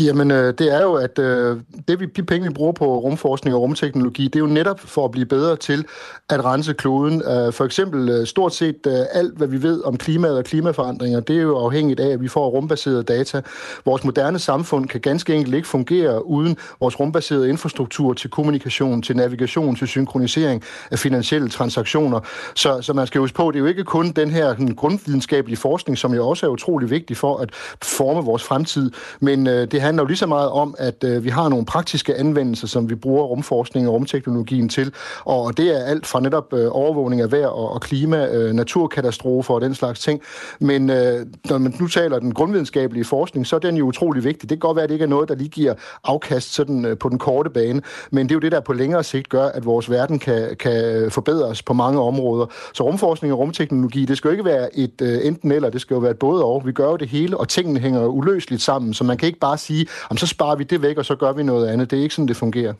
Jamen, øh, det er jo, at øh, det vi, de penge, vi bruger på rumforskning og rumteknologi, det er jo netop for at blive bedre til at rense kloden. Øh, for eksempel øh, stort set øh, alt, hvad vi ved om klimaet og klimaforandringer, det er jo afhængigt af, at vi får rumbaserede data. Vores moderne samfund kan ganske enkelt ikke fungere uden vores rumbaserede infrastruktur til kommunikation, til navigation, til synkronisering af finansielle transaktioner. Så, så man skal huske på, det er jo ikke kun den her den grundvidenskabelige forskning, som jo også er utrolig vigtig for at forme vores fremtid, men øh, det handler jo lige så meget om, at øh, vi har nogle praktiske anvendelser, som vi bruger rumforskning og rumteknologien til, og det er alt fra netop øh, overvågning af vejr og, og klima, øh, naturkatastrofer og den slags ting. Men øh, når man nu taler den grundvidenskabelige forskning, så er den jo utrolig vigtig. Det kan godt være, at det ikke er noget, der lige giver afkast sådan, øh, på den korte bane, men det er jo det, der på længere sigt gør, at vores verden kan, kan øh, forbedres på mange områder. Så rumforskning og rumteknologi, det skal jo ikke være et øh, enten eller, det skal jo være et både og. Vi gør jo det hele, og tingene hænger uløseligt sammen, så man kan ikke bare sige, om så sparer vi det væk, og så gør vi noget andet. Det er ikke sådan, det fungerer.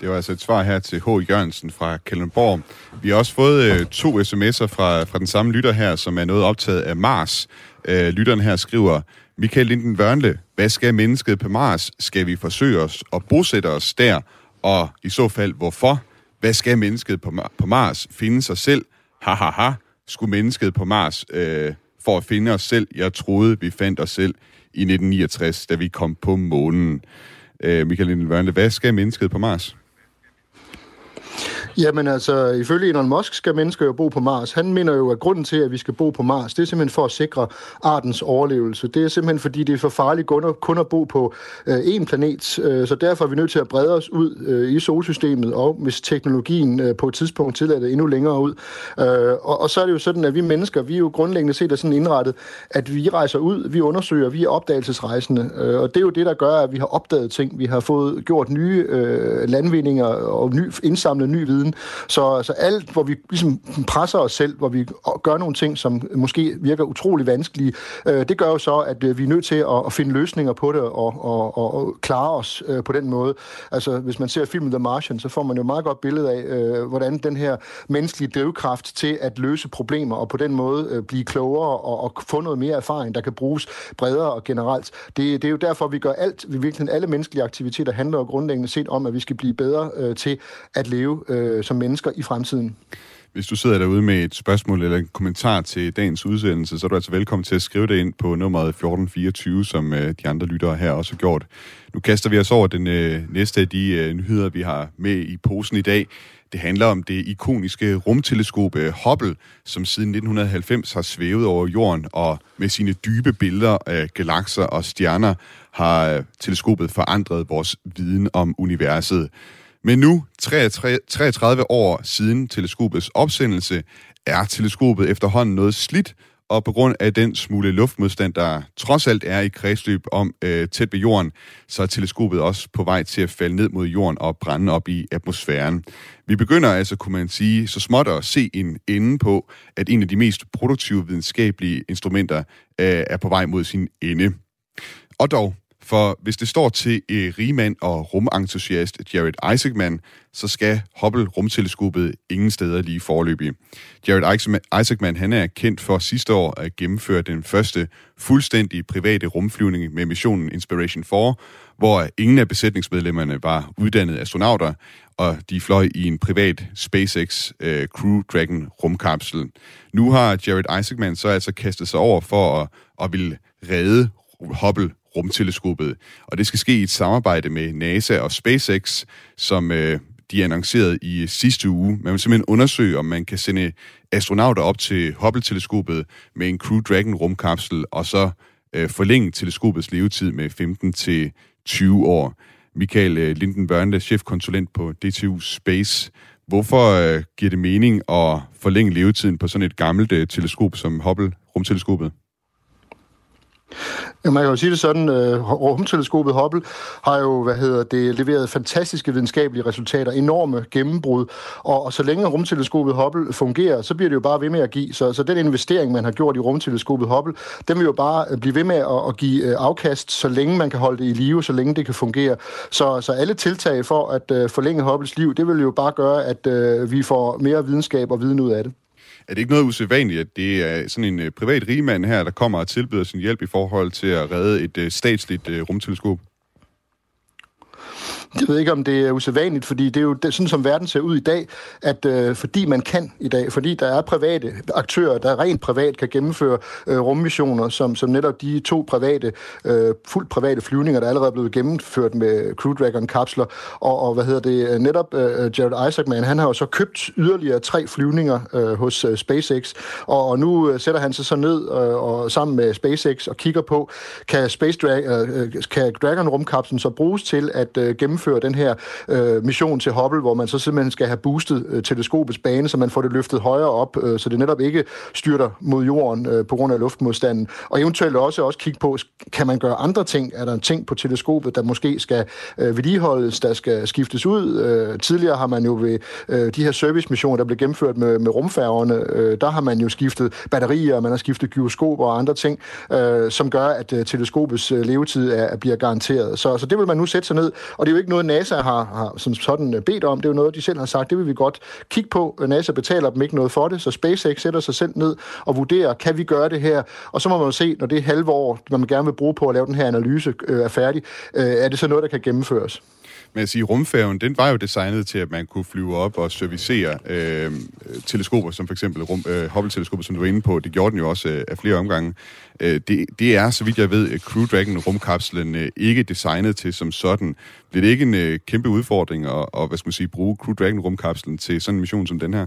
Det var altså et svar her til H. Jørgensen fra Kalundborg. Vi har også fået øh, to sms'er fra, fra den samme lytter her, som er noget optaget af Mars. Øh, lytteren her skriver, Michael Linden Wørnle, hvad skal mennesket på Mars? Skal vi forsøge os og bosætte os der? Og i så fald, hvorfor? Hvad skal mennesket på, på Mars? Finde sig selv? Ha, ha, ha. Skulle mennesket på Mars øh, for at finde os selv? Jeg troede, vi fandt os selv i 1969, da vi kom på månen. Øh, Michael Lindvørnle, hvad skal mennesket på Mars? Jamen altså, ifølge Elon Musk skal mennesker jo bo på Mars. Han mener jo, at grunden til, at vi skal bo på Mars, det er simpelthen for at sikre artens overlevelse. Det er simpelthen, fordi det er for farligt kun at bo på øh, én planet, øh, så derfor er vi nødt til at brede os ud øh, i solsystemet, og hvis teknologien øh, på et tidspunkt tillader det endnu længere ud. Øh, og, og så er det jo sådan, at vi mennesker, vi er jo grundlæggende set er sådan indrettet, at vi rejser ud, vi undersøger, vi er opdagelsesrejsende, øh, og det er jo det, der gør, at vi har opdaget ting, vi har fået gjort nye øh, landvindinger og ny, indsamling indsamlet ny viden. Så, så alt, hvor vi ligesom presser os selv, hvor vi gør nogle ting, som måske virker utrolig vanskelige, øh, det gør jo så, at øh, vi er nødt til at, at finde løsninger på det og, og, og, og klare os øh, på den måde. Altså, hvis man ser filmen The Martian, så får man jo meget godt billede af, øh, hvordan den her menneskelige drivkraft til at løse problemer og på den måde øh, blive klogere og, og få noget mere erfaring, der kan bruges bredere og generelt. Det, det er jo derfor, vi gør alt, vi virkelig alle menneskelige aktiviteter handler jo grundlæggende set om, at vi skal blive bedre øh, til at leve øh, som mennesker i fremtiden. Hvis du sidder derude med et spørgsmål eller en kommentar til dagens udsendelse, så er du altså velkommen til at skrive det ind på nummeret 1424, som øh, de andre lyttere her også har gjort. Nu kaster vi os over den øh, næste af de øh, nyheder, vi har med i posen i dag. Det handler om det ikoniske rumteleskop øh, Hubble, som siden 1990 har svævet over jorden, og med sine dybe billeder af galakser og stjerner har øh, teleskopet forandret vores viden om universet. Men nu, 33, 33 år siden teleskopets opsendelse, er teleskopet efterhånden noget slidt, og på grund af den smule luftmodstand, der trods alt er i kredsløb om øh, tæt ved jorden, så er teleskopet også på vej til at falde ned mod jorden og brænde op i atmosfæren. Vi begynder altså, kunne man sige, så småt at se en ende på, at en af de mest produktive videnskabelige instrumenter øh, er på vej mod sin ende. Og dog, for hvis det står til eh, rigmand og rumentusiast Jared Isaacman, så skal Hubble-rumteleskopet ingen steder lige forløbig. Jared Isaacman han er kendt for sidste år at gennemføre den første fuldstændig private rumflyvning med missionen Inspiration 4, hvor ingen af besætningsmedlemmerne var uddannede astronauter, og de fløj i en privat SpaceX uh, Crew Dragon rumkapsel. Nu har Jared Isaacman så altså kastet sig over for at, at ville redde Hubble rumteleskopet. Og det skal ske i et samarbejde med NASA og SpaceX, som øh, de annoncerede i sidste uge. Man vil simpelthen undersøge, om man kan sende astronauter op til Hubble-teleskopet med en Crew Dragon rumkapsel, og så øh, forlænge teleskopets levetid med 15 til 20 år. Michael øh, Lindenbørnle, chefkonsulent på DTU Space. Hvorfor øh, giver det mening at forlænge levetiden på sådan et gammelt øh, teleskop som Hubble-rumteleskopet? Ja, man kan jo sige det sådan, øh, rumteleskopet Hubble har jo, hvad hedder det, leveret fantastiske videnskabelige resultater, enorme gennembrud, og, og så længe rumteleskopet Hubble fungerer, så bliver det jo bare ved med at give. Så, så den investering, man har gjort i rumteleskopet Hubble, den vil jo bare øh, blive ved med at, at give øh, afkast, så længe man kan holde det i live, så længe det kan fungere. Så, så alle tiltag for at forlænge Hubbles liv, det vil jo bare gøre, at vi får mere videnskab og viden ud af det. Er det ikke noget usædvanligt, at det er sådan en øh, privat rigmand her, der kommer og tilbyder sin hjælp i forhold til at redde et øh, statsligt uh, rumteleskop? Jeg ved ikke, om det er usædvanligt, fordi det er jo det, sådan, som verden ser ud i dag, at øh, fordi man kan i dag, fordi der er private aktører, der rent privat kan gennemføre øh, rummissioner, som, som netop de to private, øh, fuldt private flyvninger, der allerede er blevet gennemført med Crew Dragon-kapsler, og, og hvad hedder det, øh, netop øh, Jared Isaacman, han har jo så købt yderligere tre flyvninger øh, hos øh, SpaceX, og, og nu øh, sætter han sig så ned øh, og sammen med SpaceX og kigger på, kan, Space Dra- øh, øh kan Dragon-rumkapslen så bruges til at øh, gennemføre den her øh, mission til Hubble, hvor man så simpelthen skal have boostet øh, teleskopets bane, så man får det løftet højere op, øh, så det netop ikke styrter mod jorden øh, på grund af luftmodstanden. Og eventuelt også, også kigge på, kan man gøre andre ting? Er der en ting på teleskopet, der måske skal øh, vedligeholdes, der skal skiftes ud? Øh, tidligere har man jo ved øh, de her servicemissioner, der blev gennemført med, med rumfærgerne, øh, der har man jo skiftet batterier, man har skiftet gyroskoper og andre ting, øh, som gør, at øh, teleskopets øh, levetid er, bliver garanteret. Så, så det vil man nu sætte sig ned, og det er jo ikke noget, NASA har, har som sådan øh, bedt om. Det er jo noget, de selv har sagt, det vil vi godt kigge på. Øh, NASA betaler dem ikke noget for det, så SpaceX sætter sig selv ned og vurderer, kan vi gøre det her? Og så må man jo se, når det halve år, man gerne vil bruge på at lave den her analyse, øh, er færdig, øh, er det så noget, der kan gennemføres? Men at sige, rumfærgen, den var jo designet til, at man kunne flyve op og servicere øh, teleskoper, som for eksempel rum, øh, Hubble-teleskopet, som du var inde på. Det gjorde den jo også øh, af flere omgange. Øh, det, det er, så vidt jeg ved, Crew Dragon rumkapslen øh, ikke designet til som sådan. Bliver det ikke en øh, kæmpe udfordring at, og, hvad skal man sige, bruge Crew Dragon rumkapslen til sådan en mission som den her?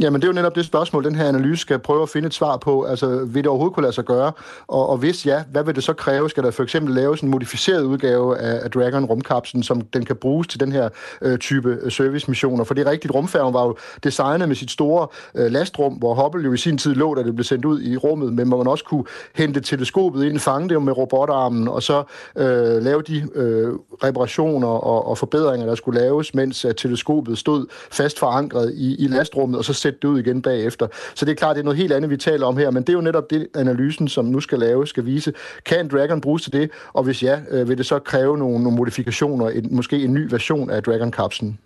Jamen, det er jo netop det spørgsmål, den her analyse skal prøve at finde et svar på. Altså, vil det overhovedet kunne lade sig gøre? Og, og hvis ja, hvad vil det så kræve? Skal der for eksempel laves en modificeret udgave af, af Dragon rumkapslen, som den kan bruges til den her øh, type øh, servicemissioner? For det er rigtigt, rumfærgen var jo designet med sit store øh, lastrum, hvor Hubble jo i sin tid lå, da det blev sendt ud i rummet, men hvor man også kunne hente teleskopet ind, fange det med robotarmen, og så øh, lave de øh, reparationer og, og forbedringer, der skulle laves, mens at teleskopet stod fast forankret i, i lastrummet, og så sætte det ud igen bagefter. Så det er klart, det er noget helt andet, vi taler om her, men det er jo netop det, analysen, som nu skal lave, skal vise. Kan Dragon bruges til det? Og hvis ja, øh, vil det så kræve nogle, nogle modifikationer, en, måske en ny version af Dragon-kapslen?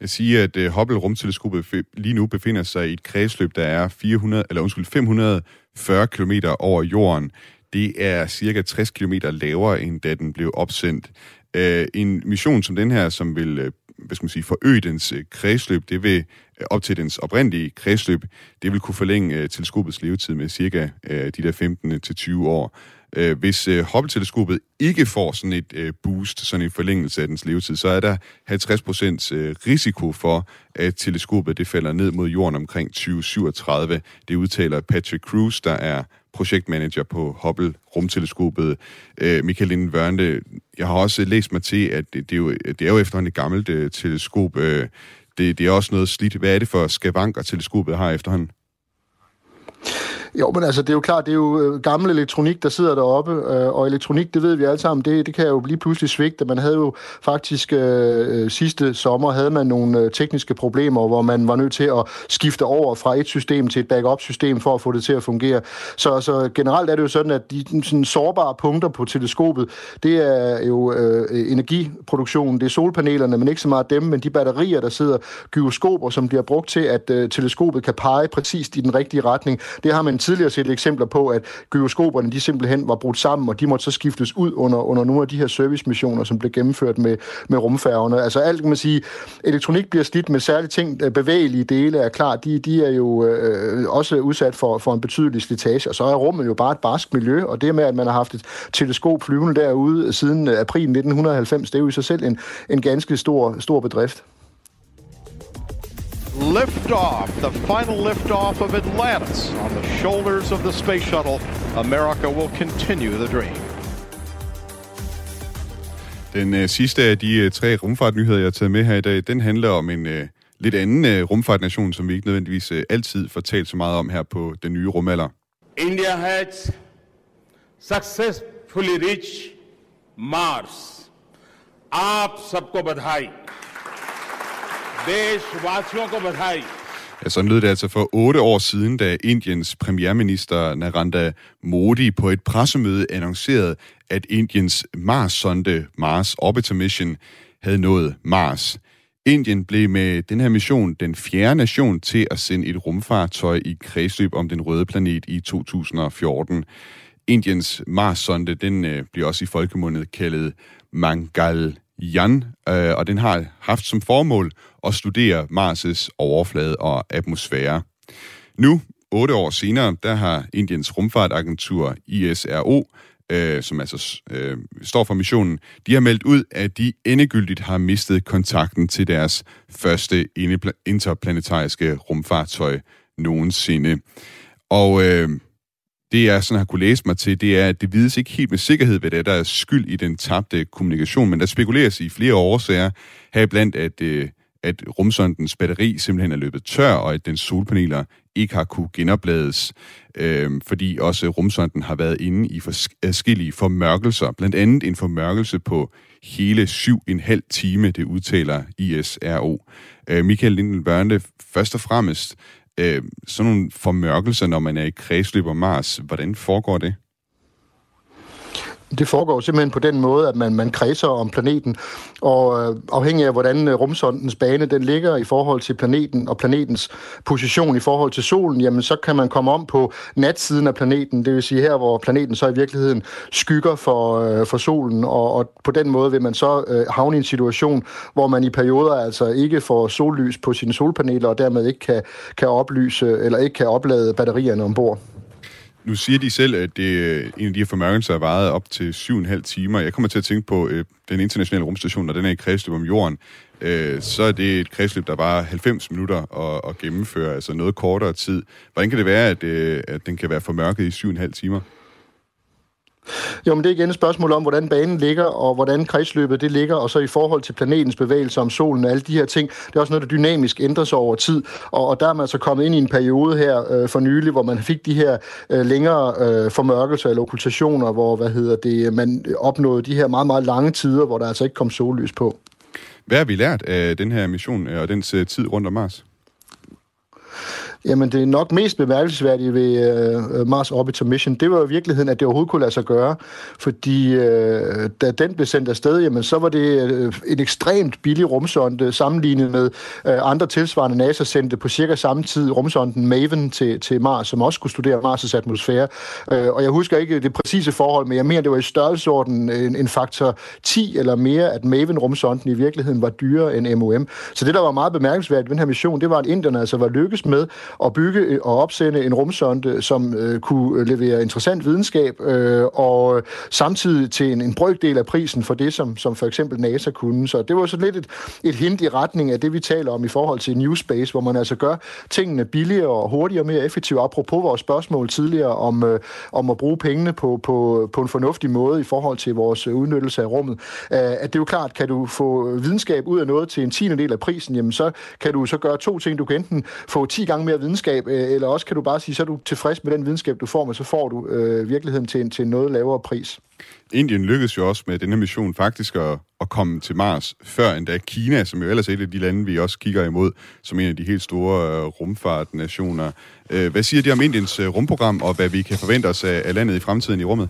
Jeg siger, at øh, Hubble rumteleskopet lige nu befinder sig i et kredsløb, der er 400, eller undskyld, 540 km over jorden. Det er cirka 60 km lavere, end da den blev opsendt. Øh, en mission som den her, som vil øh, hvad skal man sige, forøge dens øh, kredsløb, det vil øh, op til dens oprindelige kredsløb, det vil kunne forlænge øh, teleskopets levetid med cirka øh, de der 15 øh, til 20 år. Øh, hvis øh, Hubble-teleskopet ikke får sådan et øh, boost, sådan en forlængelse af dens levetid, så er der 50% øh, risiko for, at teleskopet det falder ned mod jorden omkring 2037. Det udtaler Patrick Cruz, der er projektmanager på Hubble rumteleskopet. Øh, Michael Linden jeg har også læst mig til, at det, det, er, jo, det er jo efterhånden et gammelt øh, teleskop. Øh, det, det er også noget slidt. Hvad er det for skavanker, teleskopet har efterhånden? Jo, men altså, det er jo klart, det er jo øh, gammel elektronik, der sidder deroppe, øh, og elektronik, det ved vi alle sammen, det, det kan jo blive pludselig svigte. Man havde jo faktisk øh, øh sidste sommer, havde man nogle øh, tekniske problemer, hvor man var nødt til at skifte over fra et system til et backup-system for at få det til at fungere. Så, så generelt er det jo sådan, at de sådan sårbare punkter på teleskopet, det er jo øh, energiproduktionen, det er solpanelerne, men ikke så meget dem, men de batterier, der sidder, gyroskoper, som bliver brugt til, at øh, teleskopet kan pege præcist i den rigtige retning. Det har man tidligere set eksempler på, at gyroskoperne de simpelthen var brudt sammen, og de måtte så skiftes ud under, under nogle af de her servicemissioner, som blev gennemført med, med rumfærgerne. Altså alt, kan man sige, elektronik bliver slidt med særlige ting, øh, bevægelige dele er klart, de, de er jo øh, også udsat for, for en betydelig slitage, og så er rummet jo bare et barsk miljø, og det med, at man har haft et teleskop flyvende derude siden øh, april 1990, det er jo i sig selv en, en ganske stor, stor bedrift liftoff, the final liftoff of Atlantis on the shoulders of the space shuttle. America will continue the dream. Den øh, sidste af de øh, tre rumfartnyheder, jeg har taget med her i dag, den handler om en øh, lidt anden øh, rumfartnation, som vi ikke nødvendigvis øh, altid får talt så meget om her på den nye rumalder. India has successfully reached Mars. आप सबको बधाई देशवासियों को बधाई Ja, sådan lød det altså for otte år siden, da Indiens premierminister Narendra Modi på et pressemøde annoncerede, at Indiens Mars-sonde Mars Orbiter Mission havde nået Mars. Indien blev med den her mission den fjerde nation til at sende et rumfartøj i kredsløb om den røde planet i 2014. Indiens Mars-sonde, den øh, bliver også i folkemundet kaldet Jan, øh, og den har haft som formål at studere Mars' overflade og atmosfære. Nu, otte år senere, der har Indiens rumfartagentur ISRO, øh, som altså øh, står for missionen, de har meldt ud, at de endegyldigt har mistet kontakten til deres første interplanetariske rumfartøj nogensinde. Og øh, det jeg sådan har kunne læse mig til, det er, at det vides ikke helt med sikkerhed, hvad det er, der er skyld i den tabte kommunikation, men der spekuleres i flere årsager, heriblandt at, øh, at rumsondens batteri simpelthen er løbet tør, og at dens solpaneler ikke har kunne genoplades, øh, fordi også rumsonden har været inde i forskellige formørkelser, blandt andet en formørkelse på hele syv en halv time, det udtaler ISRO. Øh, Michael Lindel Børnte, først og fremmest, øh, sådan nogle formørkelser, når man er i kredsløb om Mars, hvordan foregår det? Det foregår simpelthen på den måde, at man, man kredser om planeten, og øh, afhængig af, hvordan øh, rumsondens bane den ligger i forhold til planeten, og planetens position i forhold til solen, jamen så kan man komme om på natsiden af planeten, det vil sige her, hvor planeten så i virkeligheden skygger for, øh, for solen, og, og på den måde vil man så øh, havne i en situation, hvor man i perioder altså ikke får sollys på sine solpaneler, og dermed ikke kan, kan oplyse, eller ikke kan oplade batterierne ombord. Nu siger de selv, at det, øh, en af de her formørkelser er varet op til 7,5 timer. Jeg kommer til at tænke på øh, den internationale rumstation, når den er i kredsløb om jorden. Øh, så er det et kredsløb, der bare 90 minutter at, at gennemføre, altså noget kortere tid. Hvordan kan det være, at, øh, at den kan være formørket i 7,5 timer? Jo, men det er igen et spørgsmål om, hvordan banen ligger, og hvordan kredsløbet det ligger, og så i forhold til planetens bevægelse om solen og alle de her ting. Det er også noget, der dynamisk ændrer sig over tid, og, og der er man altså kommet ind i en periode her øh, for nylig, hvor man fik de her øh, længere øh, formørkelser eller okkultationer, hvor hvad hedder det, man opnåede de her meget, meget lange tider, hvor der altså ikke kom sollys på. Hvad har vi lært af den her mission øh, og den øh, tid rundt om Mars? Jamen, det er nok mest bemærkelsesværdige ved uh, Mars Orbiter Mission, det var jo i virkeligheden, at det overhovedet kunne lade sig gøre. Fordi uh, da den blev sendt afsted, jamen, så var det uh, en ekstremt billig rumsonde sammenlignet med uh, andre tilsvarende NASA sendte på cirka samme tid rumsonden Maven til, til Mars, som også skulle studere Mars' atmosfære. Uh, og jeg husker ikke det præcise forhold, men jeg mener, det var i størrelsesorden en, en faktor 10 eller mere, at Maven-rumsonden i virkeligheden var dyrere end MOM. Så det, der var meget bemærkelsesværdigt ved den her mission, det var, at inderne altså var lykkes med at bygge øh, og opsende en rumsonde, som øh, kunne øh, levere interessant videnskab, øh, og øh, samtidig til en, en brøkdel af prisen for det, som, som for eksempel NASA kunne. Så det var så lidt et, et hint i retning af det, vi taler om i forhold til New Space, hvor man altså gør tingene billigere og hurtigere og mere effektivt. Apropos vores spørgsmål tidligere om, øh, om at bruge pengene på, på, på en fornuftig måde i forhold til vores udnyttelse af rummet. Øh, at det er jo klart, kan du få videnskab ud af noget til en tiende del af prisen, jamen så kan du så gøre to ting. Du kan enten få 10 gange mere videnskab, øh, eller også kan du bare sige, så er du tilfreds med den videnskab, du får, men så får du øh, virkeligheden til en, til en noget lavere pris. Indien lykkedes jo også med denne mission faktisk at, at komme til Mars, før endda Kina, som jo ellers er et af de lande, vi også kigger imod, som en af de helt store øh, rumfartnationer. Øh, hvad siger de om Indiens øh, rumprogram, og hvad vi kan forvente os af, af landet i fremtiden i rummet?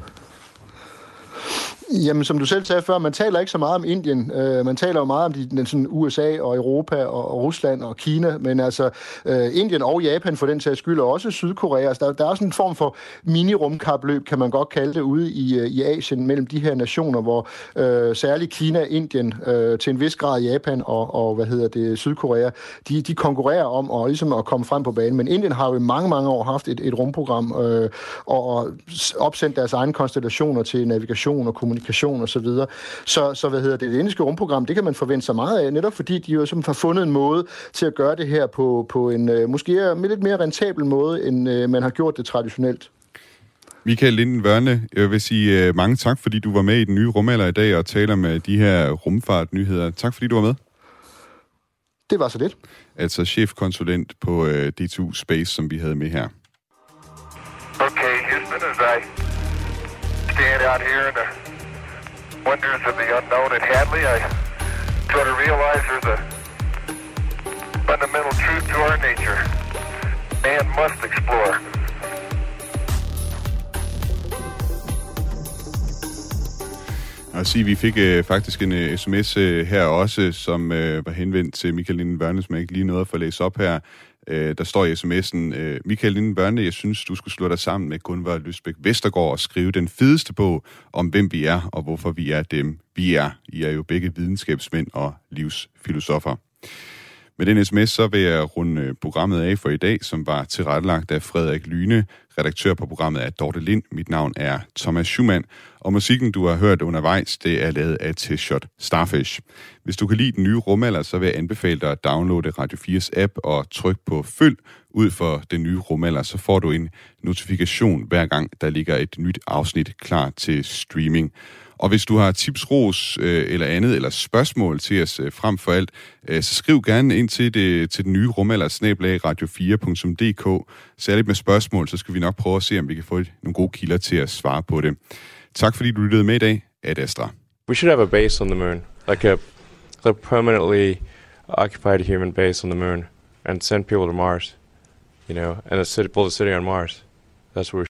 Jamen, som du selv sagde før, man taler ikke så meget om Indien. Øh, man taler jo meget om de, den, sådan USA og Europa og, og Rusland og Kina, men altså øh, Indien og Japan for den sags skyld, og også Sydkorea. Altså, der, der er sådan en form for mini-rumkapløb, kan man godt kalde det, ude i, øh, i Asien mellem de her nationer, hvor øh, særligt Kina, Indien, øh, til en vis grad Japan og, og hvad hedder det, Sydkorea, de, de konkurrerer om at, ligesom at komme frem på banen. Men Indien har jo i mange, mange år haft et, et rumprogram øh, og, og opsendt deres egne konstellationer til navigation og kommunikation kommunikation osv. Så, videre. så, så hvad hedder det, det indiske rumprogram, det kan man forvente sig meget af, netop fordi de jo simpelthen har fundet en måde til at gøre det her på, på en øh, måske lidt mere rentabel måde, end øh, man har gjort det traditionelt. Michael Linden Vørne, jeg vil sige uh, mange tak, fordi du var med i den nye rumalder i dag og taler med de her rumfartnyheder. Tak fordi du var med. Det var så lidt. Altså chefkonsulent på uh, D2 Space, som vi havde med her. Okay, Houston, as I stand out here in the wonders of the unknown at Hadley, I try to realize there's a fundamental truth to our nature. Man must explore. Og sige, vi fik øh, faktisk en øh, sms øh, her også, som øh, var henvendt til Michael Linden som jeg ikke lige nåede at få læst op her. Øh, der står i sms'en, øh, Michael Linden Børne, jeg synes, du skulle slå dig sammen med Gunvar Lysbæk Vestergaard og skrive den fedeste bog om, hvem vi er og hvorfor vi er dem, vi er. I er jo begge videnskabsmænd og livsfilosofer. Med den sms, så vil jeg runde øh, programmet af for i dag, som var tilrettelagt af Frederik Lyne. Redaktør på programmet er Dorte Lind. Mit navn er Thomas Schumann. Og musikken, du har hørt undervejs, det er lavet af T-Shot Starfish. Hvis du kan lide den nye rumalder, så vil jeg anbefale dig at downloade Radio 4's app og trykke på følg ud for den nye rumalder. Så får du en notifikation hver gang, der ligger et nyt afsnit klar til streaming. Og hvis du har tips, ros øh, eller andet, eller spørgsmål til os øh, frem for alt, øh, så skriv gerne ind til, det, til den nye rumalder snablag radio4.dk. Særligt med spørgsmål, så skal vi nok prøve at se, om vi kan få nogle gode kilder til at svare på det. Tak fordi du lyttede med i dag. Ad Astra. We should have a base on the moon, like a, a permanently occupied human base on the moon, and send people to Mars, you know, and a city, build a city on Mars. That's where we